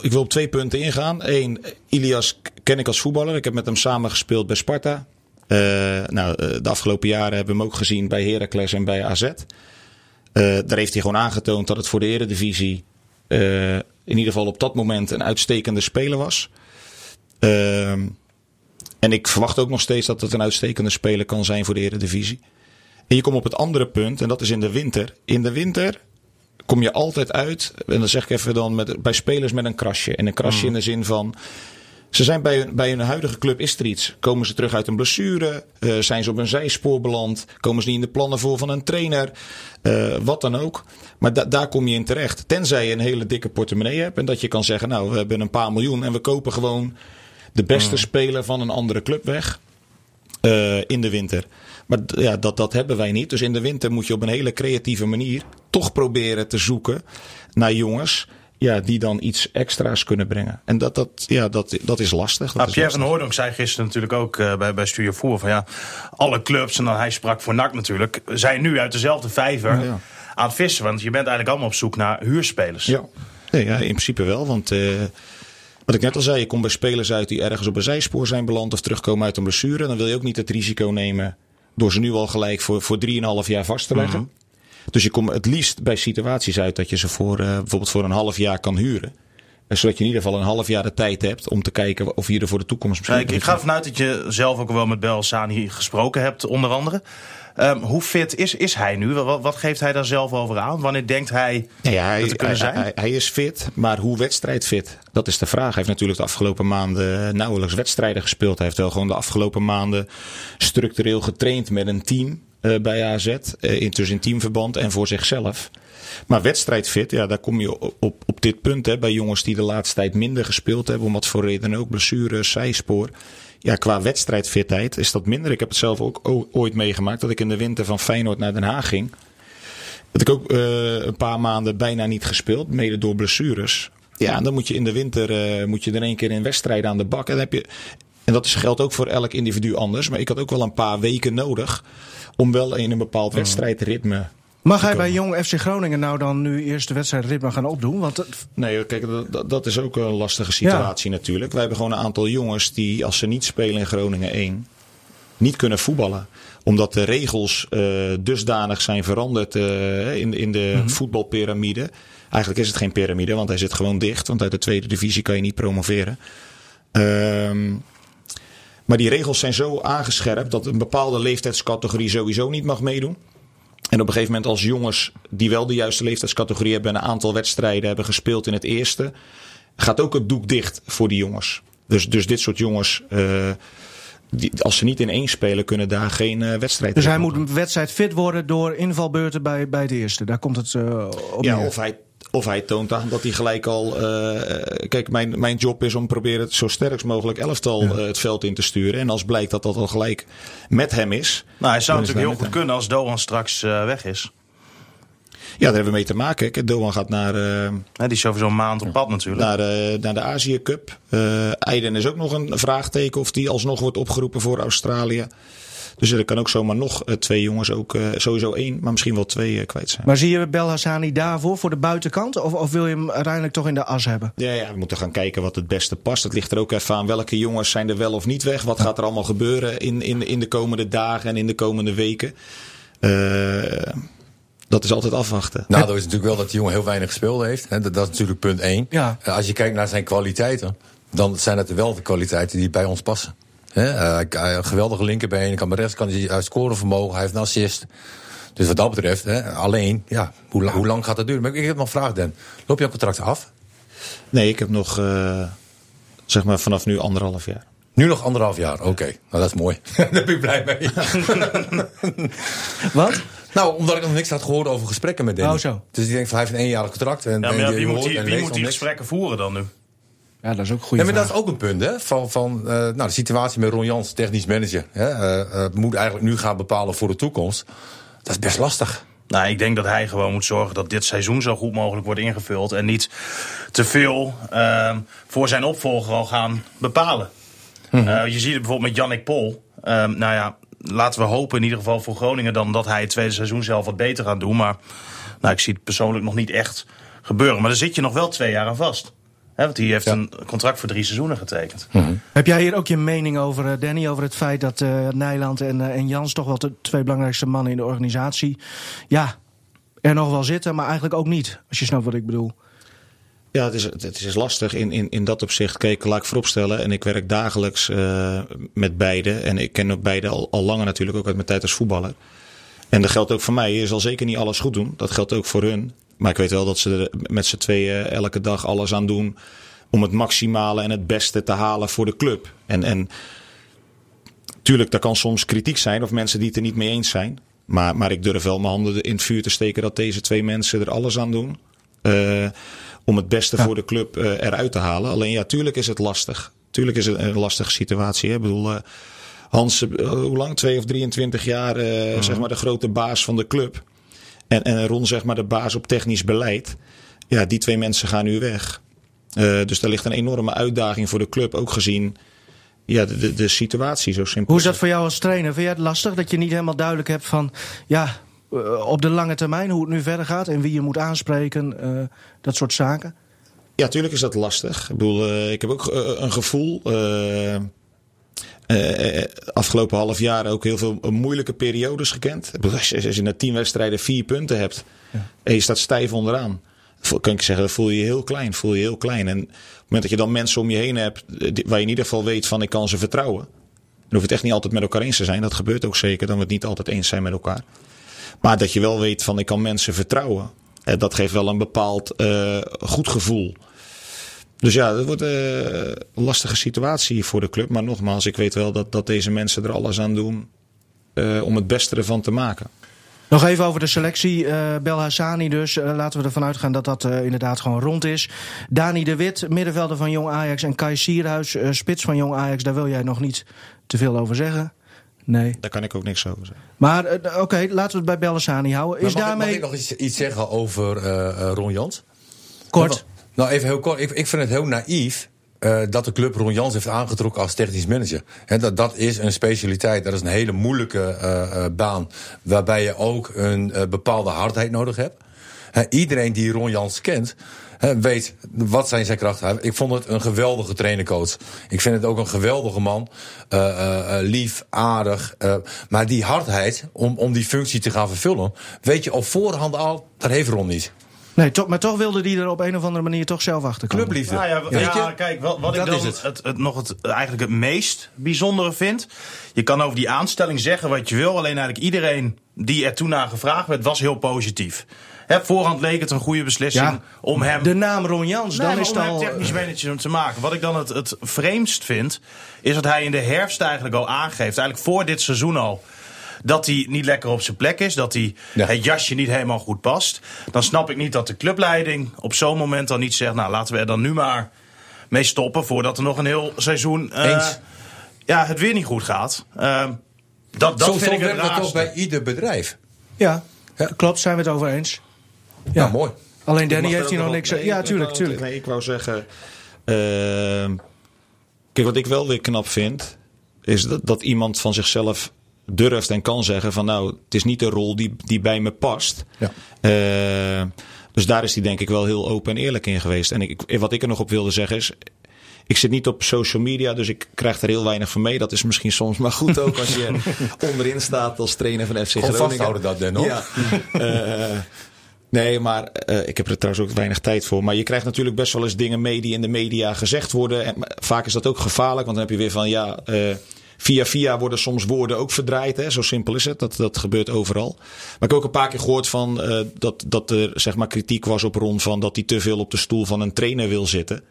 ik wil op twee punten ingaan. Eén, Ilias ken ik als voetballer. Ik heb met hem samen gespeeld bij Sparta. Eh, nou, eh, de afgelopen jaren hebben we hem ook gezien bij Heracles en bij AZ. Eh, daar heeft hij gewoon aangetoond dat het voor de Eredivisie in ieder geval op dat moment een uitstekende speler was. Ehm, en ik verwacht ook nog steeds dat het een uitstekende speler kan zijn voor de Eredivisie. En je komt op het andere punt, en dat is in de winter. In de winter kom je altijd uit, en dan zeg ik even dan met, bij spelers met een krasje. En een krasje in de zin van. Ze zijn bij hun, bij hun huidige club is er iets. Komen ze terug uit een blessure? Eh, zijn ze op een zijspoor beland? Komen ze niet in de plannen voor van een trainer? Eh, wat dan ook. Maar da- daar kom je in terecht. Tenzij je een hele dikke portemonnee hebt. En dat je kan zeggen, nou we hebben een paar miljoen. En we kopen gewoon de beste speler van een andere club weg. eh, in de winter. Maar ja, dat, dat hebben wij niet. Dus in de winter moet je op een hele creatieve manier toch proberen te zoeken naar jongens ja, die dan iets extra's kunnen brengen. En dat, dat, ja, dat, dat is lastig. Dat Nou, is Pierre van lastig. Hooydonk zei gisteren natuurlijk ook eh, bij, bij Studio Voer van ja, alle clubs, en dan hij sprak voor NAC natuurlijk, zijn nu uit dezelfde vijver Ja. aan het vissen. Want je bent eigenlijk allemaal op zoek naar huurspelers. Ja. Nee, ja, in principe wel. Want eh, wat ik net al zei, je komt bij spelers uit die ergens op een zijspoor zijn beland of terugkomen uit een blessure. Dan wil je ook niet het risico nemen door ze nu al gelijk voor, voor 3,5 jaar vast te leggen. Dus je komt het liefst bij situaties uit dat je ze voor, eh, bijvoorbeeld voor een half jaar kan huren. Eh, Zodat je in ieder geval een half jaar de tijd hebt om te kijken of je er voor de toekomst misschien... ik, ik ga ervan uit dat je zelf ook wel met Belhassani gesproken hebt, onder andere. Ehm, hoe fit is, is hij nu? Wat, wat geeft hij daar zelf over aan? Wanneer denkt hij Nou ja, hij, dat te kunnen zijn? hij- hij is fit, maar hoe wedstrijdfit? Dat is de vraag. Hij heeft natuurlijk de afgelopen maanden nauwelijks wedstrijden gespeeld. Hij heeft wel gewoon de afgelopen maanden structureel getraind met een team eh, bij AZ. eh, in, dus in teamverband en voor zichzelf. Maar wedstrijdfit, ja, daar kom je op, op, dit punt hè, bij jongens die de laatste tijd minder gespeeld hebben. Om wat voor reden ook, blessure, zijspoor. Ja, qua wedstrijdfitheid is dat minder. Ik heb het zelf ook ooit meegemaakt dat ik in de winter van Feyenoord naar Den Haag ging. Dat ik ook eh, een paar maanden bijna niet gespeeld, mede door blessures. Ja, dan moet je in de winter eh, moet je er één keer in wedstrijden aan de bak. En, heb je, en dat geldt ook voor elk individu anders. Maar ik had ook wel een paar weken nodig om wel in een bepaald wedstrijdritme. Mag hij bij Jong FC Groningen nou dan nu eerst de wedstrijdritme gaan opdoen? Want het- Nee, kijk, dat- dat, is ook een lastige situatie natuurlijk. Wij hebben gewoon een aantal jongens die, als ze niet spelen in Groningen 1, niet kunnen voetballen. Omdat de regels eh, dusdanig zijn veranderd eh, in, in de voetbalpyramide. Eigenlijk is het geen piramide, want hij zit gewoon dicht. Want uit de tweede divisie kan je niet promoveren. Ehm, maar die regels zijn zo aangescherpt dat een bepaalde leeftijdscategorie sowieso niet mag meedoen. En op een gegeven moment als jongens die wel de juiste leeftijdscategorie hebben... en een aantal wedstrijden hebben gespeeld in het eerste... gaat ook het doek dicht voor die jongens. Dus, dus dit soort jongens, eh, die, als ze niet in één spelen... kunnen daar geen eh, wedstrijd dus hij moet een wedstrijd fit worden door invalbeurten bij, bij de eerste. Daar komt het eh, op Ja, neer. of hij, of hij toont aan dat hij gelijk al... eh, kijk, mijn, mijn job is om proberen het zo sterk mogelijk elftal eh, het veld in te sturen. En als blijkt dat dat al gelijk met hem is... Nou, hij zou natuurlijk heel goed kunnen als Doan straks eh, weg is. Ja, daar hebben we mee te maken. Kijk, Doan gaat naar... Hè, die is sowieso een maand op pad natuurlijk. Naar, naar de Azië Cup. Eiden is ook nog een vraagteken of die alsnog wordt opgeroepen voor Australië. Dus er kan ook zomaar nog eh, twee jongens, ook eh, sowieso één, maar misschien wel twee eh, kwijt zijn. Maar zie je Belhassani daarvoor, voor de buitenkant? Of, of wil je hem uiteindelijk toch in de as hebben? Ja, ja, we moeten gaan kijken wat het beste past. Het ligt er ook even aan welke jongens zijn er wel of niet weg. Wat gaat er allemaal gebeuren in, in, in de komende dagen en in de komende weken. Eh, dat is altijd afwachten. Nou, dat is natuurlijk wel dat die jongen heel weinig gespeeld heeft. Hè. Dat, dat is natuurlijk punt één. Ja. Als je kijkt naar zijn kwaliteiten, dan zijn het wel de kwaliteiten die bij ons passen. Hè, eh, hij- hij- een geweldige linkerbeen, kan met rechts kan hij uit scoren vermogen, hij heeft een assist. Dus wat dat betreft, hè, alleen, ja, hoe, hoe lang gaat dat duren? Maar ik heb nog een vraag, Dan. Loop jouw contract af? Nee, ik heb nog, eh, zeg maar, vanaf nu anderhalf jaar. Nu nog anderhalf jaar, oké. Nou, dat is mooi. Daar ben ik blij mee. Wat? nou, omdat ik nog niks had gehoord over gesprekken met Danny. Oh, zo. Dus ik denk van, hij heeft een eenjarig contract. En, Ja, maar en ja, je wie moet die, wie moet die gesprekken voeren dan nu? Ja, dat is ook een goede Ja, maar dat is ook een punt, hè? Van, van eh, nou, de situatie met Ron Jans, technisch manager. Hè? eh, eh, moet eigenlijk nu gaan bepalen voor de toekomst. Dat is best lastig. Nou, ik denk dat hij gewoon moet zorgen dat dit seizoen zo goed mogelijk wordt ingevuld. En niet te veel ehm, voor zijn opvolger al gaan bepalen. Eh, je ziet het bijvoorbeeld met Jannik Pol. Ehm, nou ja, laten we hopen in ieder geval voor Groningen dan dat hij het tweede seizoen zelf wat beter gaat doen. Maar nou, ik zie het persoonlijk nog niet echt gebeuren. Maar daar zit je nog wel twee jaar aan vast. Hè, want die heeft een contract voor drie seizoenen getekend. Heb jij hier ook je mening over, eh, Danny, over het feit dat eh, Nijland en, eh, en Jans toch wel de twee belangrijkste mannen in de organisatie, ja, er nog wel zitten, maar eigenlijk ook niet, als je snapt wat ik bedoel. Ja, het is, het is lastig in, in, in dat opzicht. Kijk, laat ik vooropstellen. En ik werk dagelijks eh, met beide. En ik ken ook beide al, al langer natuurlijk, ook uit mijn tijd als voetballer. En dat geldt ook voor mij. Je zal zeker niet alles goed doen. Dat geldt ook voor hun. Maar ik weet wel dat ze er met z'n tweeën elke dag alles aan doen. Om het maximale en het beste te halen voor de club. En, en tuurlijk, daar kan soms kritiek zijn. Of mensen die het er niet mee eens zijn. Maar, maar ik durf wel mijn handen in het vuur te steken dat deze twee mensen er alles aan doen. eh, om het beste voor de club eh, eruit te halen. Alleen ja, tuurlijk is het lastig. Tuurlijk is het een lastige situatie. Hè? Ik bedoel, eh, Hans, hoe lang? Twee of 23 jaar, eh, zeg maar, de grote baas van de club. En, en Ron, zeg maar, de baas op technisch beleid. Ja, die twee mensen gaan nu weg. Eh, dus daar ligt een enorme uitdaging voor de club. Ook gezien ja, de, de, de situatie zo simpel. Hoe is dat voor jou als trainer? Vind jij het lastig dat je niet helemaal duidelijk hebt van, ja, eh, op de lange termijn hoe het nu verder gaat en wie je moet aanspreken, eh, dat soort zaken? Ja, tuurlijk is dat lastig. Ik bedoel, ik heb ook een gevoel. Eh, eh, eh, afgelopen half jaar ook heel veel moeilijke periodes gekend. Als, je, als je na tien wedstrijden vier punten hebt en je staat stijf onderaan. Kan ik zeggen, voel je je heel klein. Voel je heel klein. En op het moment dat je dan mensen om je heen hebt eh, waar je in ieder geval weet van ik kan ze vertrouwen. Dan hoeft het echt niet altijd met elkaar eens te zijn. Dat gebeurt ook zeker. Dan we het niet altijd eens zijn met elkaar. Maar dat je wel weet van ik kan mensen vertrouwen. eh, Dat geeft wel een bepaald eh, goed gevoel. Dus ja, het wordt eh, een lastige situatie voor de club. Maar nogmaals, ik weet wel dat, dat deze mensen er alles aan doen eh, om het beste ervan te maken. Nog even over de selectie. eh Belhassani dus. Laten we ervan uitgaan dat dat eh, inderdaad gewoon rond is. Dani de Wit, middenvelder van Jong Ajax. En Kai Sierhuis, spits van Jong Ajax. Daar wil jij nog niet te veel over zeggen. Nee. Daar kan ik ook niks over zeggen. Maar oké, laten we het bij Belhassani houden. Is mag, ik- mag daarmee... ik nog iets, iets zeggen over Ron Jans? Kort. Nou, even heel kort. Ik, vind het heel naïef eh, dat de club Ron Jans heeft aangetrokken als technisch manager. Dat, dat is een specialiteit. Dat is een hele moeilijke eh, eh, baan. Waarbij je ook een bepaalde hardheid nodig hebt. Iedereen die Ron Jans kent. weet wat zijn zijn krachten. Ik vond het een geweldige trainercoach. Ik vind het ook een geweldige man. Lief, aardig. maar die hardheid om, om die functie te gaan vervullen. Weet je op voorhand al, dat heeft Ron niet. Nee, toch, maar toch wilde die er op een of andere manier toch zelf achter komen. Clubliefde. Nou ja, Weet ja, je? kijk, wat, ik dan is het. het. Het, nog het, eigenlijk het meest bijzondere vind. Je kan over die aanstelling zeggen wat je wil. Alleen eigenlijk iedereen die er toen naar gevraagd werd, was heel positief. Hè, voorhand leek het een goede beslissing Ja, om hem... De naam Ron Jans, Nee, dan is om het al... technisch manager te maken. Wat ik dan het, het vreemdst vind, is dat hij in de herfst eigenlijk al aangeeft, eigenlijk voor dit seizoen al, dat hij niet lekker op zijn plek is, dat hij Ja. het jasje niet helemaal goed past. Dan snap ik niet dat de clubleiding op zo'n moment dan niet zegt, nou laten we er dan nu maar mee stoppen voordat er nog een heel seizoen eh, Eens. ja, het weer niet goed gaat. Eh, dat dat zo vind zo ik het werkt toch raarste. bij ieder bedrijf. Ja, Ja. klopt, zijn we het over eens. Ja, Ja, mooi. Alleen Danny heeft er hier nog wel- niks... nee, ja, tuurlijk, tuurlijk. Nee, ik wou zeggen. ehm, kijk, wat ik wel weer knap vind. Is dat, dat iemand van zichzelf durft en kan zeggen: van nou, het is niet de rol die, die bij me past. Ja. Eh, dus daar is hij denk ik wel heel open en eerlijk in geweest. En ik, wat ik er nog op wilde zeggen is. Ik zit niet op social media, dus ik krijg er heel weinig van mee. Dat is misschien soms maar goed ook als je onderin staat als trainer van FC Groningen. vasthouden dat, Den, hoor. Ja. Eh, nee, maar eh, ik heb er trouwens ook weinig tijd voor. Maar je krijgt natuurlijk best wel eens dingen mee die in de media gezegd worden. En vaak is dat ook gevaarlijk, want dan heb je weer van ja. Via via worden soms woorden ook verdraaid. Hè? Zo simpel is het. Dat, dat gebeurt overal. Maar ik heb ook een paar keer gehoord van, eh, dat, dat er zeg maar, kritiek was op Ron. Van dat hij te veel op de stoel van een trainer wil zitten.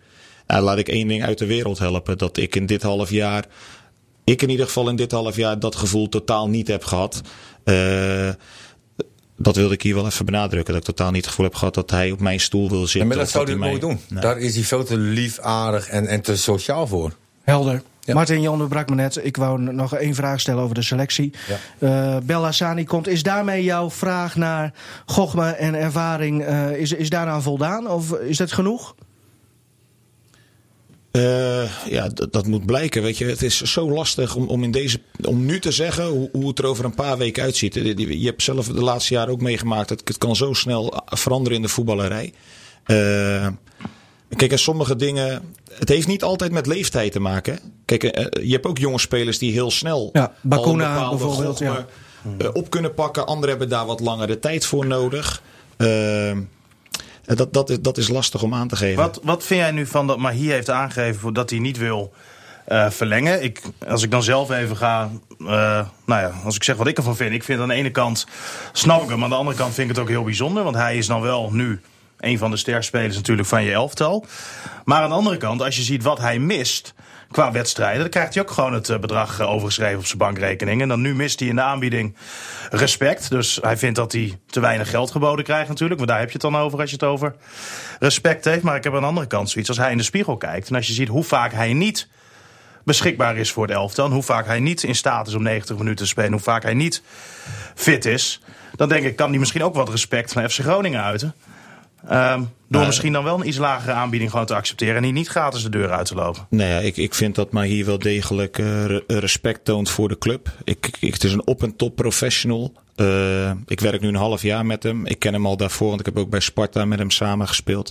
Nou, laat ik één ding uit de wereld helpen. Dat ik in dit half jaar. Ik in ieder geval in dit half jaar dat gevoel totaal niet heb gehad. Eh, dat wilde ik hier wel even benadrukken. Dat ik totaal niet het gevoel heb gehad dat hij op mijn stoel wil zitten. Ja, maar dat zou hij mij- doen. Nee. Daar is hij veel te lief, aardig en, en te sociaal voor. Helder. Ja. Martin, je onderbrak me net. Ik wou nog één vraag stellen over de selectie. Eh Bella Sani komt. Is daarmee jouw vraag naar Gochme en ervaring... eh, is, is daaraan voldaan? Of is dat genoeg? Eh, ja, dat, moet blijken. Weet je, het is zo lastig om, om, in deze, om nu te zeggen hoe, hoe het er over een paar weken uitziet. Je hebt zelf de laatste jaren ook meegemaakt. Dat het kan zo snel veranderen in de voetballerij. Eh, kijk, en sommige dingen. Het heeft niet altijd met leeftijd te maken. Kijk, eh, je hebt ook jonge spelers die heel snel. Ja, al Bakuna bijvoorbeeld, gochme, eh, op kunnen pakken. Anderen hebben daar wat langere tijd voor nodig. Eh, dat, dat, is, dat is lastig om aan te geven. Wat, wat vind jij nu van dat Mahi heeft aangegeven dat hij niet wil eh, verlengen? Ik, als ik dan zelf even ga, eh, nou ja, als ik zeg wat ik ervan vind. Ik vind aan de ene kant, snap ik hem, maar aan de andere kant vind ik het ook heel bijzonder. Want hij is dan wel nu een van de sterspelers natuurlijk van je elftal. Maar aan de andere kant, als je ziet wat hij mist qua wedstrijden... dan krijgt hij ook gewoon het eh, bedrag eh, overgeschreven op zijn bankrekening. En dan nu mist hij in de aanbieding respect. Dus hij vindt dat hij te weinig geld geboden krijgt natuurlijk. Want daar heb je het dan over als je het over respect heeft. Maar ik heb aan de andere kant zoiets. Als hij in de spiegel kijkt en als je ziet hoe vaak hij niet beschikbaar is voor het elftal... en hoe vaak hij niet in staat is om 90 minuten te spelen... hoe vaak hij niet fit is... dan denk ik, kan hij misschien ook wat respect van FC Groningen uiten. Ehm, door misschien dan wel een iets lagere aanbieding gewoon te accepteren... en hier niet gratis de deur uit te lopen. Nee, ja, ik, ik vind dat maar hier wel degelijk eh, re- respect toont voor de club. Ik, ik, het is een op- en top professional. Eh, ik werk nu een half jaar met hem. Ik ken hem al daarvoor, want ik heb ook bij Sparta met hem samen gespeeld.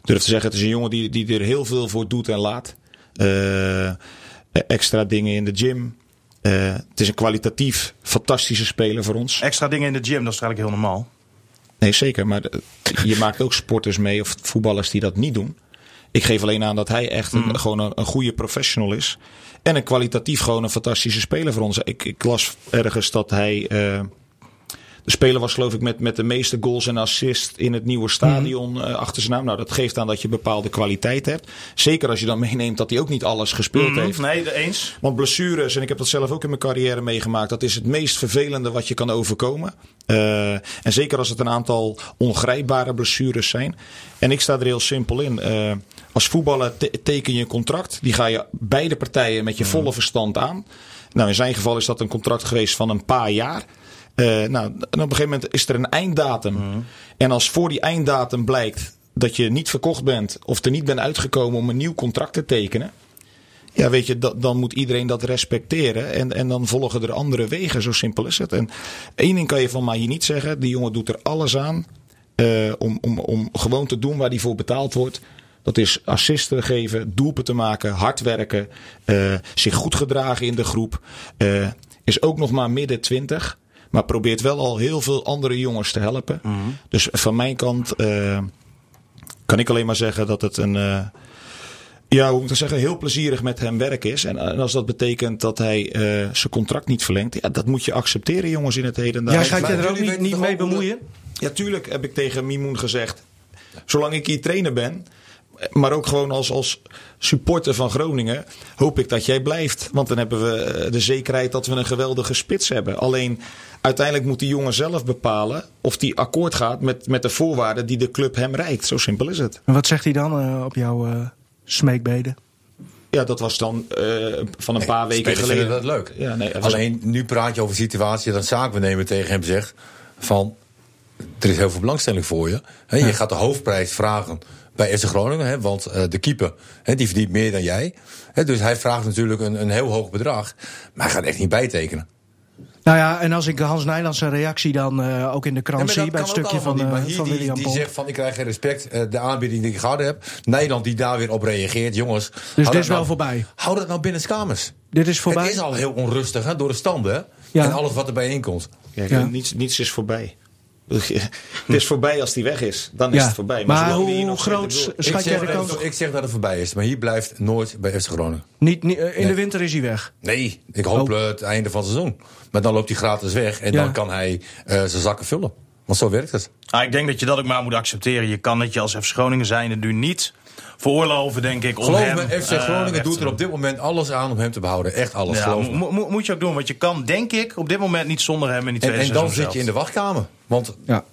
Ik durf te zeggen, het is een jongen die, die er heel veel voor doet en laat. Eh, extra dingen in de gym. Het is een kwalitatief fantastische speler voor ons. Extra dingen in de gym, dat is eigenlijk heel normaal. Nee, zeker. Maar de- je maakt ook sporters mee of voetballers die dat niet doen. Ik geef alleen aan dat hij echt een, gewoon een, een goede professional is. En een kwalitatief gewoon een fantastische speler voor ons. Ik, ik las ergens dat hij eh, de speler was geloof ik met, met de meeste goals en assists in het nieuwe stadion eh, achter zijn naam. Nou, dat geeft aan dat je bepaalde kwaliteit hebt. Zeker als je dan meeneemt dat hij ook niet alles gespeeld heeft. Nee, de eens. Want blessures, en ik heb dat zelf ook in mijn carrière meegemaakt, dat is het meest vervelende wat je kan overkomen. Eh, en zeker als het een aantal ongrijpbare blessures zijn. En ik sta er heel simpel in. Eh, als voetballer te- teken je een contract, die ga je beide partijen met je volle verstand aan. Nou, in zijn geval is dat een contract geweest van een paar jaar. Eh, nou, en op een gegeven moment is er een einddatum. En als voor die einddatum blijkt dat je niet verkocht bent of er niet bent uitgekomen om een nieuw contract te tekenen. Ja, weet je, dat, dan moet iedereen dat respecteren. En, en dan volgen er andere wegen. Zo simpel is het. En één ding kan je van mij hier niet zeggen. Die jongen doet er alles aan. eh, om, om, om gewoon te doen waar hij voor betaald wordt. Dat is assisten geven, doelpen te maken, hard werken. eh, zich goed gedragen in de groep. is ook nog maar midden twintig. Maar probeert wel al heel veel andere jongens te helpen. Dus van mijn kant eh, kan ik alleen maar zeggen dat het een. eh, ja, hoe moet ik zeggen, heel plezierig met hem werk is. En, en als dat betekent dat hij eh, zijn contract niet verlengt, ja, dat moet je accepteren, jongens, in het heden. Ja, gaat je er ook niet, niet mee bemoeien? Ja, tuurlijk heb ik tegen Mimoen gezegd. Zolang ik hier trainer ben, maar ook gewoon als, als supporter van Groningen, hoop ik dat jij blijft. Want dan hebben we eh, de zekerheid dat we een geweldige spits hebben. Alleen uiteindelijk moet die jongen zelf bepalen of die akkoord gaat met, met de voorwaarden die de club hem reikt. Zo simpel is het. En wat zegt hij dan eh, op jouw eh, smeekbeden? Ja, dat was dan eh, van een paar weken geleden. vinden dat leuk. Ja, nee, was- Alleen nu praat je over een situatie dat zaakbenemer tegen hem zegt van er is heel veel belangstelling voor je. Hè, Je gaat de hoofdprijs vragen bij FC Groningen, hè, want eh, de keeper hè, die verdient meer dan jij. Hè, dus hij vraagt natuurlijk een, een heel hoog bedrag, maar hij gaat echt niet bijtekenen. Nou ja, en als ik Hans Nijland zijn reactie dan eh, ook in de krant zie bij het stukje van, eh, Maar van hier, die, William die zegt van ik krijg geen respect, eh, de aanbieding die ik gehad heb. Nederland die daar weer op reageert, jongens. Dus dit is wel nou- voorbij. Hou dat nou binnen kamers. Dit is voorbij. Het is al heel onrustig hè, door de standen hè? Ja. en alles wat erbij inkomt. Kijk, Ja. niets, niets is voorbij. Het is voorbij als die weg is. Dan is het voorbij. Maar hoe- groot Schat jij zeg, de kans? ik zeg dat het voorbij is, maar hier blijft nooit bij FC Groningen. Niet, niet, eh, in de winter is hij weg. Nee, ik hoop Oh. het einde van het seizoen. Maar dan loopt hij gratis weg en Ja. dan kan hij eh, zijn zakken vullen. Want zo werkt het. Ah, ik denk dat je dat ook maar moet accepteren. Je kan het je als FC Groningen zijnde nu niet veroorloven, denk ik. Om Geloof hem, me, FC eh, Groningen doet er op dit moment alles aan om hem te behouden. Echt alles, Ja, geloof me. mo- mo- moet je ook doen, want je kan, denk ik, op dit moment niet zonder hem in die En, tweede en dan seizoen zit je in de wachtkamer. Want Ja.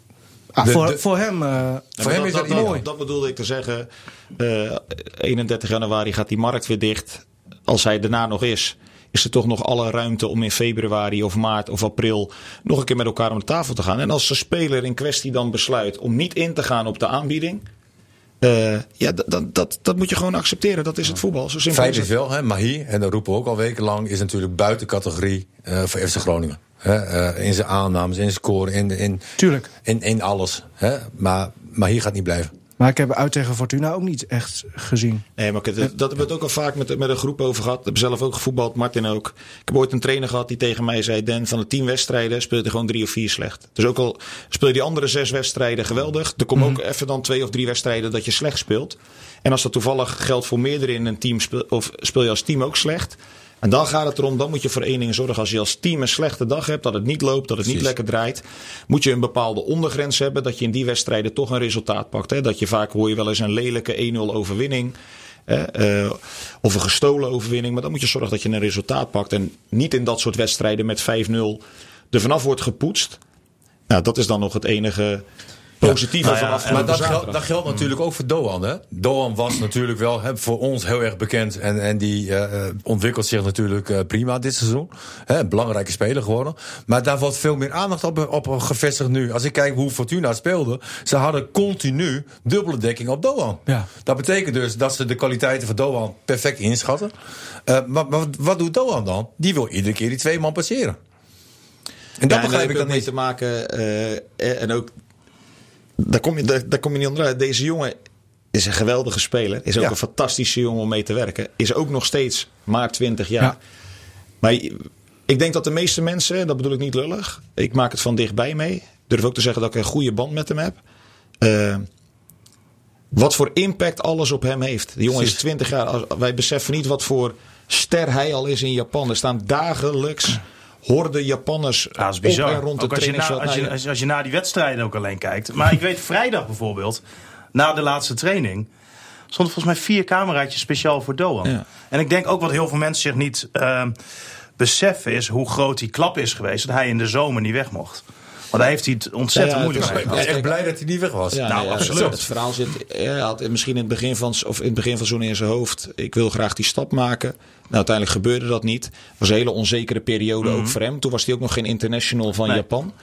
Ah, De- voor, de- voor hem... eh, voor hem is dat dat, mooi. Dat bedoelde ik te zeggen. eh 31 januari gaat die markt weer dicht. Als hij daarna nog is, is er toch nog alle ruimte om in februari of maart of april nog een keer met elkaar om de tafel te gaan. En als de speler in kwestie dan besluit om niet in te gaan op de aanbieding. Eh, ja, dat, dat, dat, moet je gewoon accepteren. Dat is het voetbal. Zo simpel Feit is wel, hè, Mahi, en dat roepen we ook al wekenlang, is natuurlijk buiten categorie eh, voor FC Groningen. Hè, eh, in zijn aannames, in zijn scoren, in, in, Tuurlijk. in, in alles. Hè. Maar Mahi gaat niet blijven. Maar ik heb uit tegen Fortuna ook niet echt gezien. Nee, maar dat, dat hebben we het ook al vaak met, met een groep over gehad. Ik heb zelf ook gevoetbald, Martin ook. Ik heb ooit een trainer gehad die tegen mij zei: Dan, van de tien wedstrijden speelt hij gewoon drie of vier slecht. Dus ook al speel je die andere zes wedstrijden geweldig. Er komen ook even dan twee of drie wedstrijden dat je slecht speelt. En als dat toevallig geldt voor meerdere in een team, speel, of speel je als team ook slecht. En dan gaat het erom, dan moet je voor één ding zorgen. Als je als team een slechte dag hebt, dat het niet loopt, dat het niet lekker draait. Moet je een bepaalde ondergrens hebben, dat je in die wedstrijden toch een resultaat pakt. Hè? Dat je vaak hoor je wel eens een lelijke 1-0 overwinning. Hè? eh, of een gestolen overwinning. Maar dan moet je zorgen dat je een resultaat pakt. En niet in dat soort wedstrijden met 5-0 er vanaf wordt gepoetst. Nou, dat is dan nog het enige positieve Nou ja, vanaf en Maar dat, dat geldt natuurlijk ook voor Doan. Hè? Doan was natuurlijk wel hè, voor ons heel erg bekend. En, en die eh, eh, ontwikkelt zich natuurlijk eh, prima dit seizoen. Hè, een belangrijke speler geworden. Maar daar wordt veel meer aandacht op, op gevestigd nu. Als ik kijk hoe Fortuna speelde. Ze hadden continu dubbele dekking op Doan. Ja. Dat betekent dus dat ze de kwaliteiten van Doan perfect inschatten. Eh, maar, maar wat doet Doan dan? Die wil iedere keer die twee man passeren. En dat Ja, begrijp ik dan mee niet. te maken. eh, en ook, daar kom, je, daar, daar kom je niet onderuit. Deze jongen is een geweldige speler. Is ook Ja. een fantastische jongen om mee te werken. Is ook nog steeds maar 20 jaar. Ja. Maar ik denk dat de meeste mensen, dat bedoel ik niet lullig. Ik maak het van dichtbij mee. Ik durf ook te zeggen dat ik een goede band met hem heb. Eh, wat voor impact alles op hem heeft. De jongen is Precies. 20 jaar. Wij beseffen niet wat voor ster hij al is in Japan. Er staan dagelijks horden Japanners Ja, dat is op bizar. en rond de Ook als je, na, als, je, als, je, als je naar die wedstrijden ook alleen kijkt. Maar ik weet vrijdag bijvoorbeeld, na de laatste training, stonden volgens mij vier cameraatjes speciaal voor Doan. Ja. En ik denk ook wat heel veel mensen zich niet ehm, beseffen is hoe groot die klap is geweest dat hij in de zomer niet weg mocht. Want daar heeft hij het ontzettend Ja, ja, moeilijk mee gehad. Ik ben echt blij dat hij niet weg was. Ja, Nou, absoluut. Het, het verhaal zit hij had misschien in het begin van, of in het begin van zo'n in zijn hoofd. Ik wil graag die stap maken. Nou, uiteindelijk gebeurde dat niet. Het was een hele onzekere periode ook voor hem. Toen was hij ook nog geen international van Nee. Japan.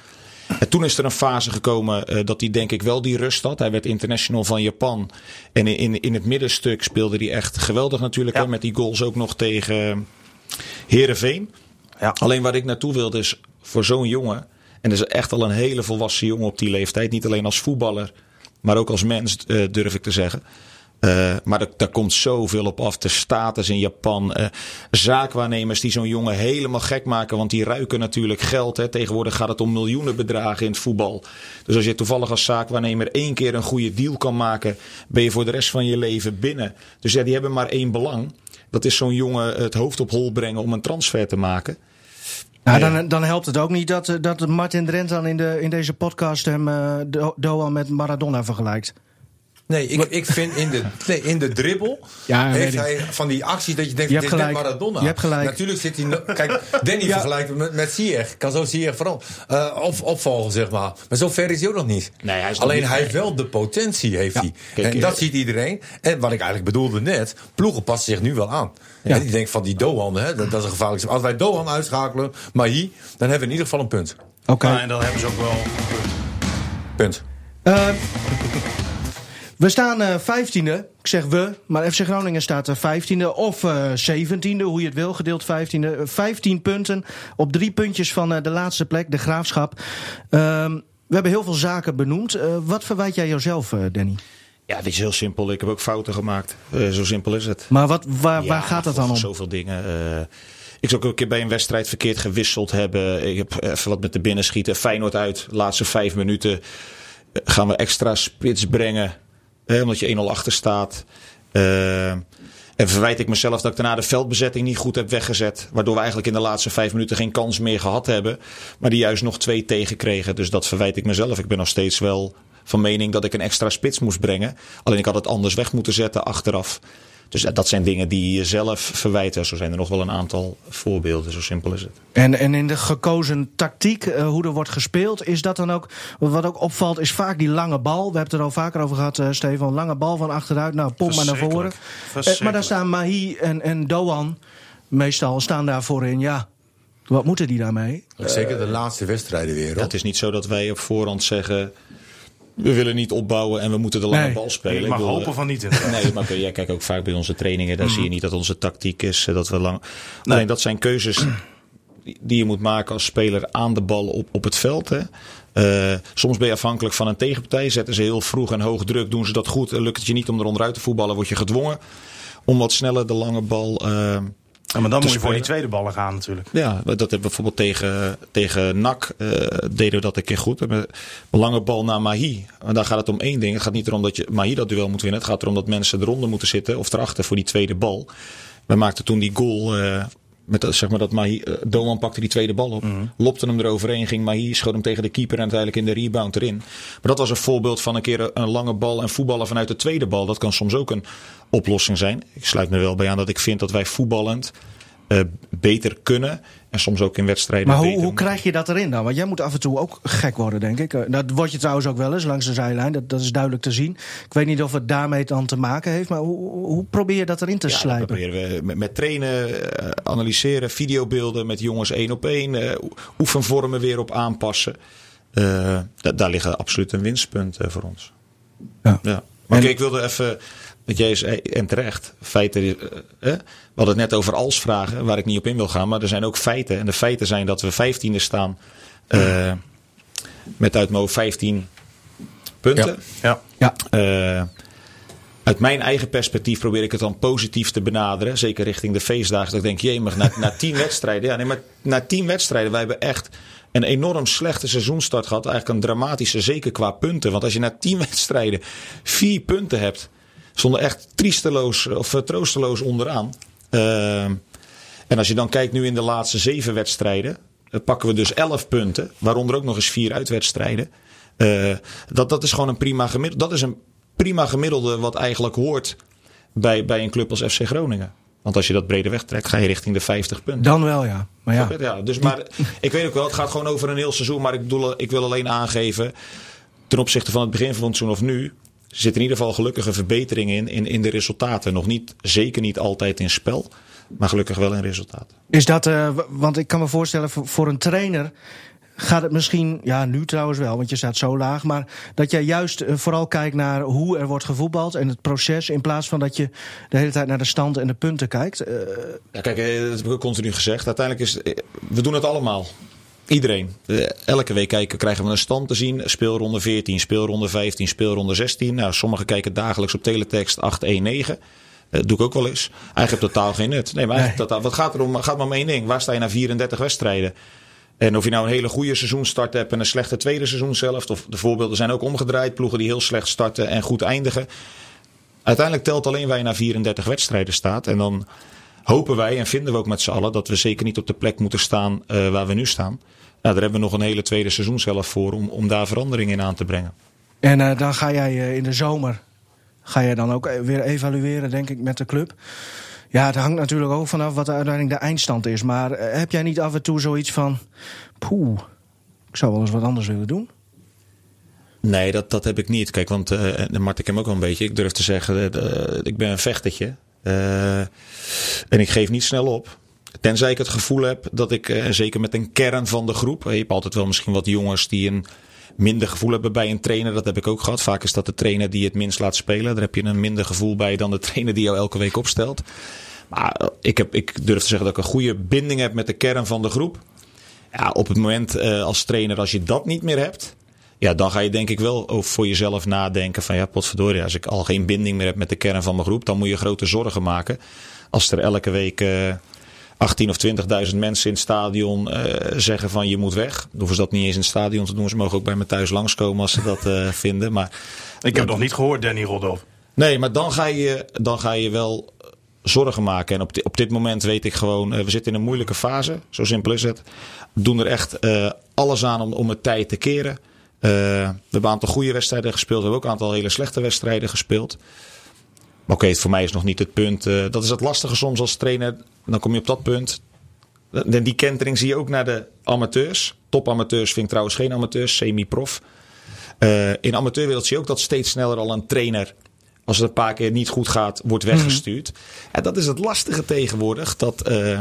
En toen is er een fase gekomen eh, dat hij denk ik wel die rust had. Hij werd international van Japan. En in, in, in het middenstuk speelde hij echt geweldig natuurlijk. Ja. Hè, met die goals ook nog tegen Herenveen. Ja. Alleen waar ik naartoe wilde is voor zo'n jongen. En dat is echt al een hele volwassen jongen op die leeftijd. Niet alleen als voetballer, maar ook als mens eh, durf ik te zeggen. Eh, maar daar komt zoveel op af. De status in Japan. eh, zaakwaarnemers die zo'n jongen helemaal gek maken. Want die ruiken natuurlijk geld. Hè. Tegenwoordig gaat het om miljoenen bedragen in het voetbal. Dus als je toevallig als zaakwaarnemer één keer een goede deal kan maken. Ben je voor de rest van je leven binnen. Dus ja, die hebben maar één belang. Dat is zo'n jongen het hoofd op hol brengen om een transfer te maken. Nou, dan, dan helpt het ook niet dat, dat Martin Drent dan in, de, in deze podcast hem Do- Doan met Maradona vergelijkt. Nee, ik, ik vind in de, nee, in de dribbel Ja, heeft hij van die acties dat je denkt, Je dit hebt is net. Maradona. Je hebt gelijk. Natuurlijk zit hij... no- Kijk, Danny Ja. vergelijkt met, met Ziyech. Kan zo Ziyech vooral eh, op, opvolgen, zeg maar. Maar zo ver is hij ook nog niet. Nee, hij is nog Alleen niet- hij heeft wel de potentie, heeft hij. Kijk, en dat eh, ziet iedereen. En wat ik eigenlijk bedoelde net, ploegen passen zich nu wel aan. Ja. En die denkt van die Doan, hè, dat, dat is een gevaarlijk. Als wij Doan uitschakelen, maar hier, dan hebben we in ieder geval een punt. Oké. En dan hebben ze ook wel. Punt. Eh, we staan eh vijftiende. Ik zeg we, maar FC Groningen staat vijftiende of eh zeventiende, hoe je het wil, gedeeld vijftiende. Vijftien punten op drie puntjes van eh, de laatste plek, de Graafschap. Ehm, we hebben heel veel zaken benoemd. Eh, wat verwijt jij jezelf, eh, Danny? Ja, dit is heel simpel. Ik heb ook fouten gemaakt. Eh, zo simpel is het. Maar wat, waar, Ja, waar gaat het dan om? Zoveel dingen. eh. ik zou ook een keer bij een wedstrijd verkeerd gewisseld hebben. Ik heb even wat met de binnenschieten. Feyenoord uit. Laatste vijf minuten eh, gaan we extra spits brengen. Omdat je 1-0 achter staat. Eh, en verwijt ik mezelf dat ik daarna de veldbezetting niet goed heb weggezet. Waardoor we eigenlijk in de laatste vijf minuten geen kans meer gehad hebben. Maar die juist nog twee tegenkregen. Dus dat verwijt ik mezelf. Ik ben nog steeds wel van mening dat ik een extra spits moest brengen. Alleen ik had het anders weg moeten zetten achteraf. Dus dat zijn dingen die je zelf verwijten. Zo zijn er nog wel een aantal voorbeelden, zo simpel is het. En, en in de gekozen tactiek, uh, hoe er wordt gespeeld, is dat dan ook. Wat ook opvalt, is vaak die lange bal. We hebben het er al vaker over gehad, uh, Stefan. Lange bal van achteruit, nou, pomp maar naar voren. Uh, maar daar staan Mahi en, en Doan meestal staan daar voorin. Ja, wat moeten die daarmee? Zeker de laatste wedstrijden weer. Hoor. Het is niet zo dat wij op voorhand zeggen we willen niet opbouwen en we moeten de lange Nee. bal spelen. Ik mag bedoel, hopen van niet. inderdaad. Nee, maar jij kijkt ook vaak bij onze trainingen. Mm. Daar zie je niet dat onze tactiek is. eh, Dat we lang... Alleen dat zijn keuzes die- je moet maken als speler aan de bal op, op het veld. Hè. Eh, soms ben je afhankelijk van een tegenpartij. Zetten ze heel vroeg en hoog druk. Doen ze dat goed. En lukt het je niet om er onderuit te voetballen. Word je gedwongen om wat sneller de lange bal... eh, Ja, maar dan te moet je voor die tweede ballen gaan natuurlijk. ja, dat hebben we bijvoorbeeld tegen, tegen NAC eh, deden we dat een keer goed. Een lange bal naar Mahi. En daar gaat het om één ding. Het gaat niet erom dat je Mahi dat duel moet winnen. Het gaat erom dat mensen eronder moeten zitten of erachter voor die tweede bal. We maakten toen die goal eh, met dat, zeg maar dat Mahi, eh, Doan pakte die tweede bal op. Lopte hem eroverheen, ging Mahi, schoot hem tegen de keeper en uiteindelijk in de rebound erin. Maar dat was een voorbeeld van een keer een lange bal en voetballen vanuit de tweede bal. Dat kan soms ook een oplossing zijn. Ik sluit me wel bij aan dat ik vind dat wij voetballend eh, beter kunnen. En soms ook in wedstrijden Maar hoe, hoe krijg je dat erin dan? Want jij moet af en toe ook gek worden, denk ik. Eh, Dat word je trouwens ook wel eens langs de zijlijn. Dat, dat is duidelijk te zien. Ik weet niet of het daarmee dan te maken heeft. Maar hoe, hoe probeer je dat erin te Ja, dat slijpen? proberen we met, met trainen, eh, analyseren, videobeelden met jongens één op één. eh, oefenvormen weer op aanpassen. Eh, da- daar liggen absoluut een winstpunt eh, voor ons. Ja. Ja. Maar En- kijk, ik wilde even, dat jij zei, en terecht, feiten. eh, eh, we hadden het net over als vragen, waar ik niet op in wil gaan. Maar er zijn ook feiten. En de feiten zijn dat we vijftiende staan eh, met uit hoofd 15 punten. Ja. Ja. Eh, uit mijn eigen perspectief probeer ik het dan positief te benaderen. Zeker richting de feestdagen. Dat ik denk, jemig, na, na tien wedstrijden. Ja, nee, maar na tien wedstrijden. Wij hebben echt een enorm slechte seizoenstart gehad. Eigenlijk een dramatische, zeker qua punten. Want als je na tien wedstrijden vier punten hebt. Zonder echt triesteloos of eh, troosteloos onderaan. Eh, en als je dan kijkt nu in de laatste zeven wedstrijden. eh, pakken we dus elf punten. Waaronder ook nog eens vier uitwedstrijden. Dat, dat is gewoon een prima gemiddelde. Dat is een prima gemiddelde wat eigenlijk hoort bij, bij een club als FC Groningen. Want als je dat breder wegtrekt, ga je richting de 50 punten. Dan wel, ja. Maar ja. Ja, dus maar ik weet ook wel, het gaat gewoon over een heel seizoen. Maar ik, bedoel, ik wil alleen aangeven, ten opzichte van het begin van het seizoen of nu, zit in ieder geval gelukkige verbetering in, in, in de resultaten. Nog niet, zeker niet altijd in spel, maar gelukkig wel in resultaten. Is dat, eh, want ik kan me voorstellen, voor, voor een trainer gaat het misschien, ja, nu trouwens wel, want je staat zo laag, maar dat jij juist eh, vooral kijkt naar hoe er wordt gevoetbald en het proces, in plaats van dat je de hele tijd naar de stand en de punten kijkt. Eh, Ja, kijk, dat heb ik ook continu gezegd. Uiteindelijk is, we doen het allemaal. Iedereen. Eh, Elke week kijken, krijgen we een stand te zien. Speelronde 14, speelronde 15, speelronde 16. Nou, sommigen kijken dagelijks op teletext 819. Dat doe ik ook wel eens. Eigenlijk heb totaal geen nut. Nee, maar eigenlijk totaal, wat gaat er om? Gaat maar om één ding. Waar sta je na 34 wedstrijden? En of je nou een hele goede seizoenstart hebt en een slechte tweede seizoenshelft. Of de voorbeelden zijn ook omgedraaid. Ploegen die heel slecht starten en goed eindigen. Uiteindelijk telt alleen waar je na 34 wedstrijden staat. En dan hopen wij en vinden we ook met z'n allen dat we zeker niet op de plek moeten staan eh, waar we nu staan. Nou, daar hebben we nog een hele tweede seizoenshelft voor om, om daar verandering in aan te brengen. en eh, dan ga jij eh, in de zomer, ga jij dan ook weer evalueren, denk ik, met de club. Ja, het hangt natuurlijk ook vanaf wat uiteindelijk de eindstand is. Maar heb jij niet af en toe zoiets van, poeh, ik zou wel eens wat anders willen doen? Nee, dat, dat heb ik niet. Kijk, want Mart, ik hem ook wel een beetje. Ik durf te zeggen, ik ben een vechtertje. Eh, en ik geef niet snel op. Tenzij ik het gevoel heb dat ik, eh, zeker met een kern van de groep. eh, Je hebt altijd wel misschien wat jongens die een minder gevoel hebben bij een trainer. Dat heb ik ook gehad. Vaak is dat de trainer die het minst laat spelen. Daar heb je een minder gevoel bij dan de trainer die jou elke week opstelt. Maar ik, heb, ik durf te zeggen dat ik een goede binding heb met de kern van de groep. Ja, op het moment als trainer, als je dat niet meer hebt. Ja, dan ga je denk ik wel over voor jezelf nadenken van ja, potverdorie, als ik al geen binding meer heb met de kern van mijn groep, dan moet je grote zorgen maken. Als er elke week eh 18 of 20.000 mensen in het stadion eh, zeggen van je moet weg. Dan hoeven ze dat niet eens in het stadion te doen. Ze mogen ook bij me thuis langskomen als ze dat eh, vinden. Maar Ik heb nog niet gehoord, Danny Rodolf. Nee, maar dan ga je, dan ga je wel zorgen maken. En op, di- op dit moment weet ik gewoon, we zitten in een moeilijke fase. Zo simpel is het. We doen er echt alles aan om, om het tijd te keren. We hebben een aantal goede wedstrijden gespeeld. We hebben ook een aantal hele slechte wedstrijden gespeeld. Maar oké, voor mij is nog niet het punt. dat is het lastige soms als trainer. Dan kom je op dat punt. Die kentering zie je ook naar de amateurs. Topamateurs vind ik trouwens geen amateurs, semi-prof. Uh, in amateurwereld zie je ook dat steeds sneller al een trainer, als het een paar keer niet goed gaat, wordt mhm. weggestuurd. En dat is het lastige tegenwoordig. Dat uh,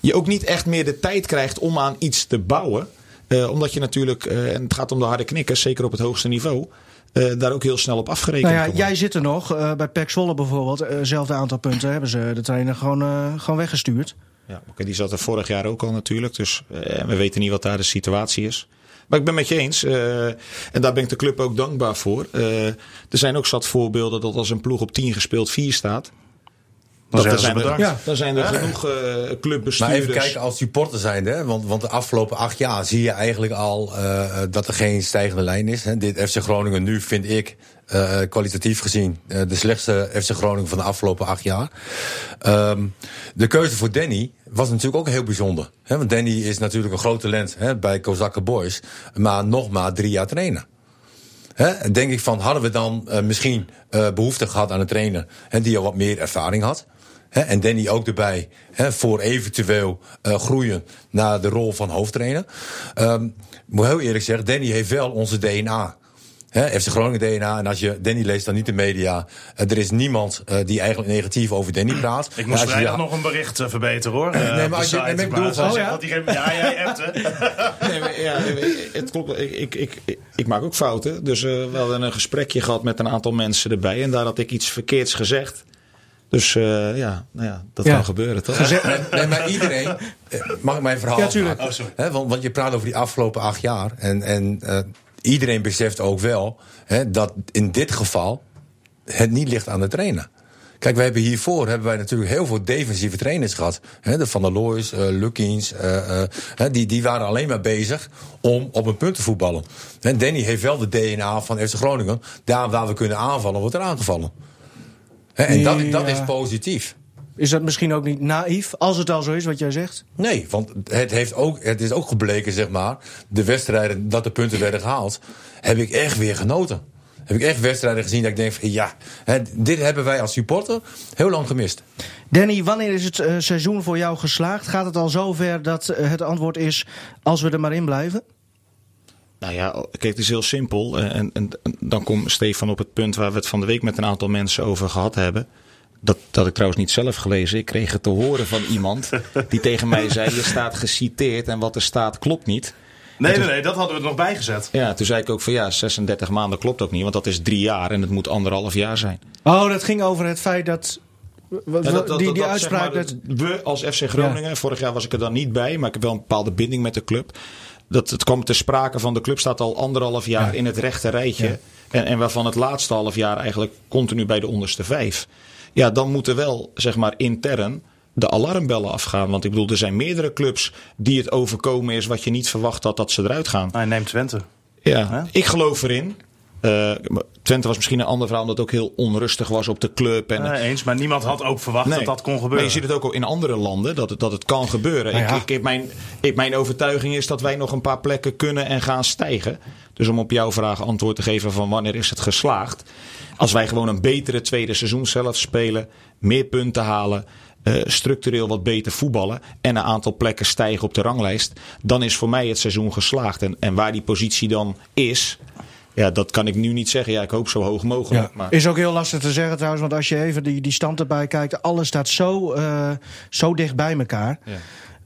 je ook niet echt meer de tijd krijgt om aan iets te bouwen. Uh, omdat je natuurlijk, en het gaat om de harde knikkers, zeker op het hoogste niveau. daar ook heel snel op afgerekend nou ja, Jij zit er nog. bij Pek Zwolle bijvoorbeeld. Hetzelfde aantal punten hebben ze de trainer gewoon, gewoon weggestuurd. Ja, oké, die zat er vorig jaar ook al natuurlijk. Dus we weten niet wat daar de situatie is. Maar ik ben met je eens. Uh, en daar ben ik de club ook dankbaar voor. Uh, er zijn ook zat voorbeelden dat als een ploeg op 10 gespeeld 4 staat. Dan, dat zijn, er, ja, dan zijn er genoeg uh, clubbestuurders. Maar even kijken als supporter zijn, hè? Want, want de afgelopen acht jaar zie je eigenlijk al uh, dat er geen stijgende lijn is. Hè? Dit FC Groningen nu vind ik uh, kwalitatief gezien uh, de slechtste FC Groningen van de afgelopen acht jaar. Um, de keuze voor Danny was natuurlijk ook heel bijzonder. Hè? Want Danny is natuurlijk een groot talent hè, bij Kozakken Boys. Maar nog maar drie jaar trainen. Hè? Denk ik van, hadden we dan uh, misschien behoefte gehad aan een trainer... Hè, die al wat meer ervaring had... Hè, en Danny ook erbij hè, voor eventueel uh, groeien naar de rol van hoofdtrainer. Um, moet heel eerlijk zeggen, Danny heeft wel onze DNA. He, FC Groningen DNA. En als je Danny leest, dan niet de media. Uh, er is niemand uh, die eigenlijk negatief over Danny praat. Ik moest vrijdag nog een bericht uh, verbeteren hoor. nee, maar als je, ik bedoel van... Oh, ja? ja, jij hebt nee, maar, ja, het klopt. Ik, ik, ik, ik, maak ook fouten. Dus we hadden een gesprekje gehad met een aantal mensen erbij. En daar had ik iets verkeerds gezegd. Dus uh, ja, nou ja, dat ja. kan gebeuren, toch? nee, maar iedereen... Mag ik mijn verhaal ja, tuurlijk. Oh, sorry. want, want je praat over die afgelopen acht jaar. En, en uh, iedereen beseft ook wel hè, dat in dit geval het niet ligt aan de trainer. Kijk, we hebben hiervoor hebben wij natuurlijk heel veel defensieve trainers gehad. Hè, de Van der Looys, uh, Lukkings, uh, uh, die, die waren alleen maar bezig om op een punt te voetballen. En Danny heeft wel de DNA van FC Groningen. Daar waar we kunnen aanvallen, wordt er aangevallen. En dat, dat is positief. Is dat misschien ook niet naïef, als het al zo is wat jij zegt? Nee, want het, heeft ook, het is ook gebleken, zeg maar, de wedstrijden dat de punten werden gehaald, heb ik echt weer genoten. Heb ik echt wedstrijden gezien dat ik denk van ja, dit hebben wij als supporter heel lang gemist. Danny, wanneer is het uh, seizoen voor jou geslaagd? Gaat het al zover dat uh, het antwoord is als we er maar in blijven? Nou ja, kijk, het is heel simpel. En, en, en dan komt Stefan op het punt waar we het van de week met een aantal mensen over gehad hebben. Dat, dat ik trouwens niet zelf gelezen. Ik kreeg het te horen van iemand die tegen mij zei: Je staat geciteerd en wat er staat klopt niet. Nee, nee, nee, dat hadden we er nog bijgezet. Ja, toen zei ik ook van ja, 36 maanden klopt ook niet, want dat is drie jaar en het moet anderhalf jaar zijn. Oh, dat ging over het feit dat. die, die uitspraak. dat, we als FC Groningen, vorig jaar was ik er dan niet bij, maar ik heb wel een bepaalde binding met de club. Dat het kwam ter sprake van de club staat al anderhalf jaar in het rechte rijtje. En, en waarvan het laatste half jaar eigenlijk continu bij de onderste vijf. Ja, dan moeten wel, zeg maar, intern de alarmbellen afgaan. Want ik bedoel, er zijn meerdere clubs die het overkomen is wat je niet verwacht had dat ze eruit gaan. Hij neemt Twente. Ja, ik geloof erin. Uh, Twente was misschien een ander verhaal omdat het ook heel onrustig was op de club. En, nee, eens, maar niemand had ook verwacht dat dat kon gebeuren. Maar je ziet het ook al in andere landen dat het, dat het kan gebeuren. Nou ja. ik, ik, mijn, ik, mijn overtuiging is dat wij nog een paar plekken kunnen en gaan stijgen. Dus om op jouw vraag antwoord te geven van wanneer is het geslaagd. Als wij gewoon een betere tweede seizoen zelf spelen, meer punten halen, uh, structureel wat beter voetballen en een aantal plekken stijgen op de ranglijst, dan is voor mij het seizoen geslaagd. En, en waar die positie dan is, ja, dat kan ik nu niet zeggen. Ja, ik hoop zo hoog mogelijk. Ja. Maar... Is ook heel lastig te zeggen trouwens, want als je even die, die stand erbij kijkt, alles staat zo, uh, zo dicht bij elkaar. Ja.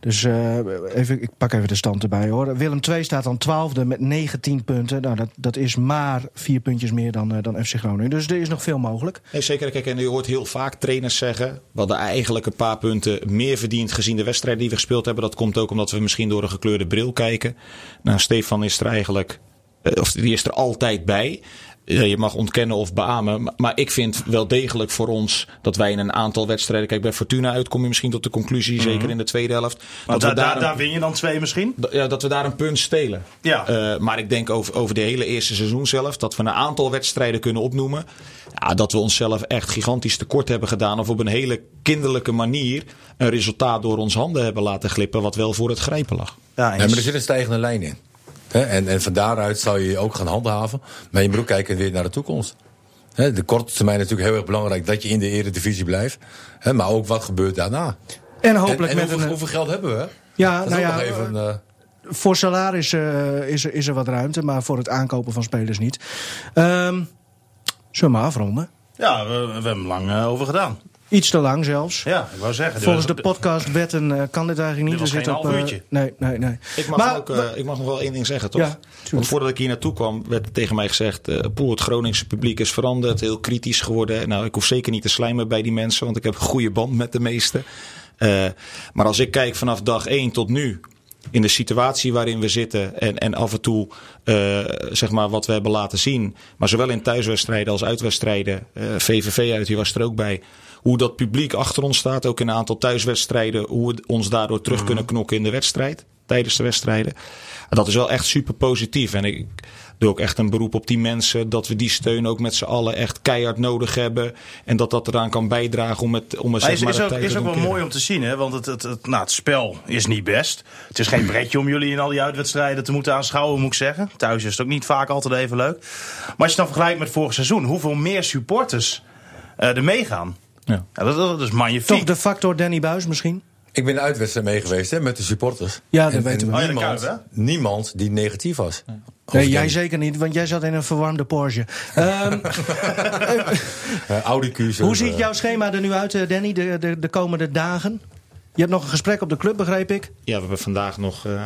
Dus uh, even, ik pak even de stand erbij hoor. Willem II staat dan twaalfde met 19 punten. Nou, dat, dat is maar vier puntjes meer dan, uh, dan FC Groningen. Dus er is nog veel mogelijk. Nee, zeker. Kijk, en je hoort heel vaak trainers zeggen... we hadden eigenlijk een paar punten meer verdiend gezien de wedstrijden die we gespeeld hebben. Dat komt ook omdat we misschien door een gekleurde bril kijken. Nou, Stefan is er eigenlijk... Uh, of die is er altijd bij je mag ontkennen of beamen. Maar ik vind wel degelijk voor ons dat wij in een aantal wedstrijden. Kijk, bij Fortuna uit kom je misschien tot de conclusie, mm -hmm. zeker in de tweede helft. dat da, daar, daar win je dan twee misschien? Ja, dat we daar een punt stelen. Ja. Uh, maar ik denk over, over de hele eerste seizoen zelf. Dat we een aantal wedstrijden kunnen opnoemen. Ja, dat we onszelf echt gigantisch tekort hebben gedaan. Of op een hele kinderlijke manier een resultaat door ons handen hebben laten glippen. Wat wel voor het grijpen lag. Ja, maar er zit een stijgende lijn in. Hè, en, en van daaruit zou je ook gaan handhaven. Maar je moet ook kijken weer naar de toekomst. Hè, de korte termijn is natuurlijk heel erg belangrijk dat je in de eredivisie blijft. Hè, maar ook wat gebeurt daarna. En En, hopelijk en met hoeveel, een... hoeveel geld hebben we? Ja, Dat is nou ook ja, nog even... eh, voor salaris eh, is, er- is er wat ruimte, maar voor het aankopen van spelers niet. Ehm zullen we maar afronden? Ja, we, we hebben er lang eh, over gedaan. Iets te lang zelfs. Ja, ik wou zeggen. Volgens de de- podcastwetten eh, kan dit eigenlijk niet. Dit was We zitten geen op, half eh, uurtje. nee, nee, nee. Ik mag, Maar- ook, eh, ik mag nog wel één ding zeggen, toch? Ja, tuurlijk. Want voordat ik hier naartoe kwam, werd tegen mij gezegd... eh Poel, het Groningse publiek is veranderd, heel kritisch geworden. Nou, ik hoef zeker niet te slijmen bij die mensen... want ik heb een goede band met de meesten. Eh, maar als ik kijk vanaf dag één tot nu... in de situatie waarin we zitten... en, en af en toe eh, zeg maar wat we hebben laten zien... maar zowel in thuiswedstrijden als uitwedstrijden... eh, VVV uit, die was er ook bij... hoe dat publiek achter ons staat, ook in een aantal thuiswedstrijden... hoe we ons daardoor terug kunnen knokken in de wedstrijd tijdens de wedstrijden. En dat is wel echt super positief. En ik doe ook echt een beroep op die mensen dat we die steun ook met z'n allen echt keihard nodig hebben. En dat dat eraan kan bijdragen om het om Maar zeg is, maar is de ook, is ook wel mooi om te zien, hè? want het, het, het, nou, het spel is niet best. Het is geen pretje om jullie in al die uitwedstrijden te moeten aanschouwen, moet ik zeggen. Thuis is het ook niet vaak altijd even leuk. Maar als je het dan vergelijkt met vorig seizoen, hoeveel meer supporters eh, er meegaan. Ja. Ja, dat, dat is magnifiek. Toch de factor Danny Buis misschien? Ik ben de uitwedstrijd mee geweest hè, met de supporters. Ja, dat En- weten en we. Oh Niemand, niemand die negatief was. Nee, jij zeker niet, want jij zat in een verwarmde Porsche. Ehm, Eh, Audi Q7. hoe ziet jouw schema er nu uit, eh, Danny, de, de, de komende dagen? Je hebt nog een gesprek op de club, begreep ik. Ja, we hebben vandaag nog een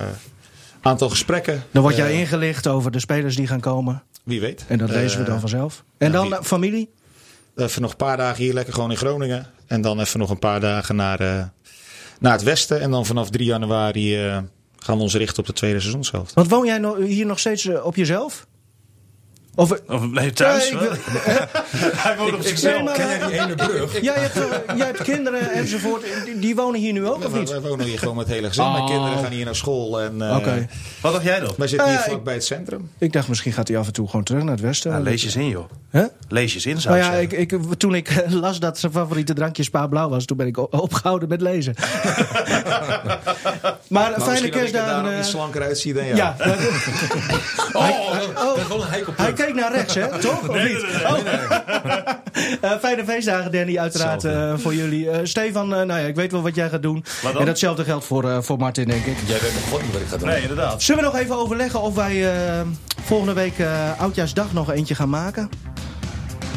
aantal gesprekken. Dan word jij Eh, ingelicht over de spelers die gaan komen. Wie weet. En dat lezen we Eh, dan vanzelf. En dan wie- eh, familie? Even nog een paar dagen hier lekker gewoon in Groningen. En dan even nog een paar dagen naar, eh, naar het westen. En dan vanaf 3 januari eh, gaan we ons richten op de tweede seizoenshelft. Want woon jij hier nog steeds eh, op jezelf? Of, Of nee, thuis. Ik hoor. Hij woont op zichzelf. Nee, maar- Ken jij die ene brug? jij, hebt, eh, jij hebt kinderen enzovoort. Die, die wonen hier nu ook, of niet? wij wonen hier gewoon met het hele gezin. Mijn Oh. kinderen gaan hier naar school. En, eh, Oké. Wat dacht jij dan? Wij zitten hier Eh, vlak bij het centrum. Ik dacht, misschien gaat hij af en toe gewoon terug naar het westen. Ja, lees je eens in, joh. Hè? Lees je eens in, zou Nou ik ja, zeggen. ik, ik, toen ik las dat zijn favoriete drankje Spa Blauw was, toen ben ik opgehouden met lezen. maar Maar fijne misschien dat ik er kerstdagen. daarom eh, iets slanker uitzie dan jij. ja, dat- Oh, oh. dat is wel een heikel. Keek naar rechts, hè? Toch? Of niet? Oh. Eh, fijne feestdagen, Danny, uiteraard eh, voor jullie. Eh, Stefan, eh, nou ja, ik weet wel wat jij gaat doen. En datzelfde geldt voor, eh, voor Martin, denk ik. Jij weet nog god niet wat ik ga doen. Nee, inderdaad. Zullen we nog even overleggen of wij eh, volgende week eh, Oudjaarsdag nog eentje gaan maken?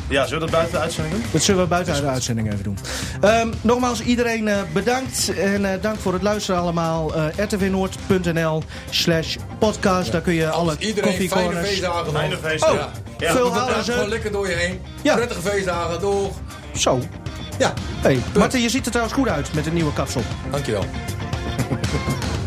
Ja, zullen we dat buiten de uitzending doen? Dat zullen we buiten de uitzending even doen. Ehm, nogmaals, iedereen eh, bedankt. En eh, dank voor het luisteren allemaal. Eh rtvnoord.nl slash podcast. Daar kun je alle Iedereen fijne koffiecorners... feestdagen. Fijne feesten. Oh, Ja. Ja. veel gewoon ze. lekker door je heen. Ja. Prettige feestdagen, doeg. Zo. Ja, Hey, Martin, je ziet er trouwens goed uit met een nieuwe kapsel. dankjewel.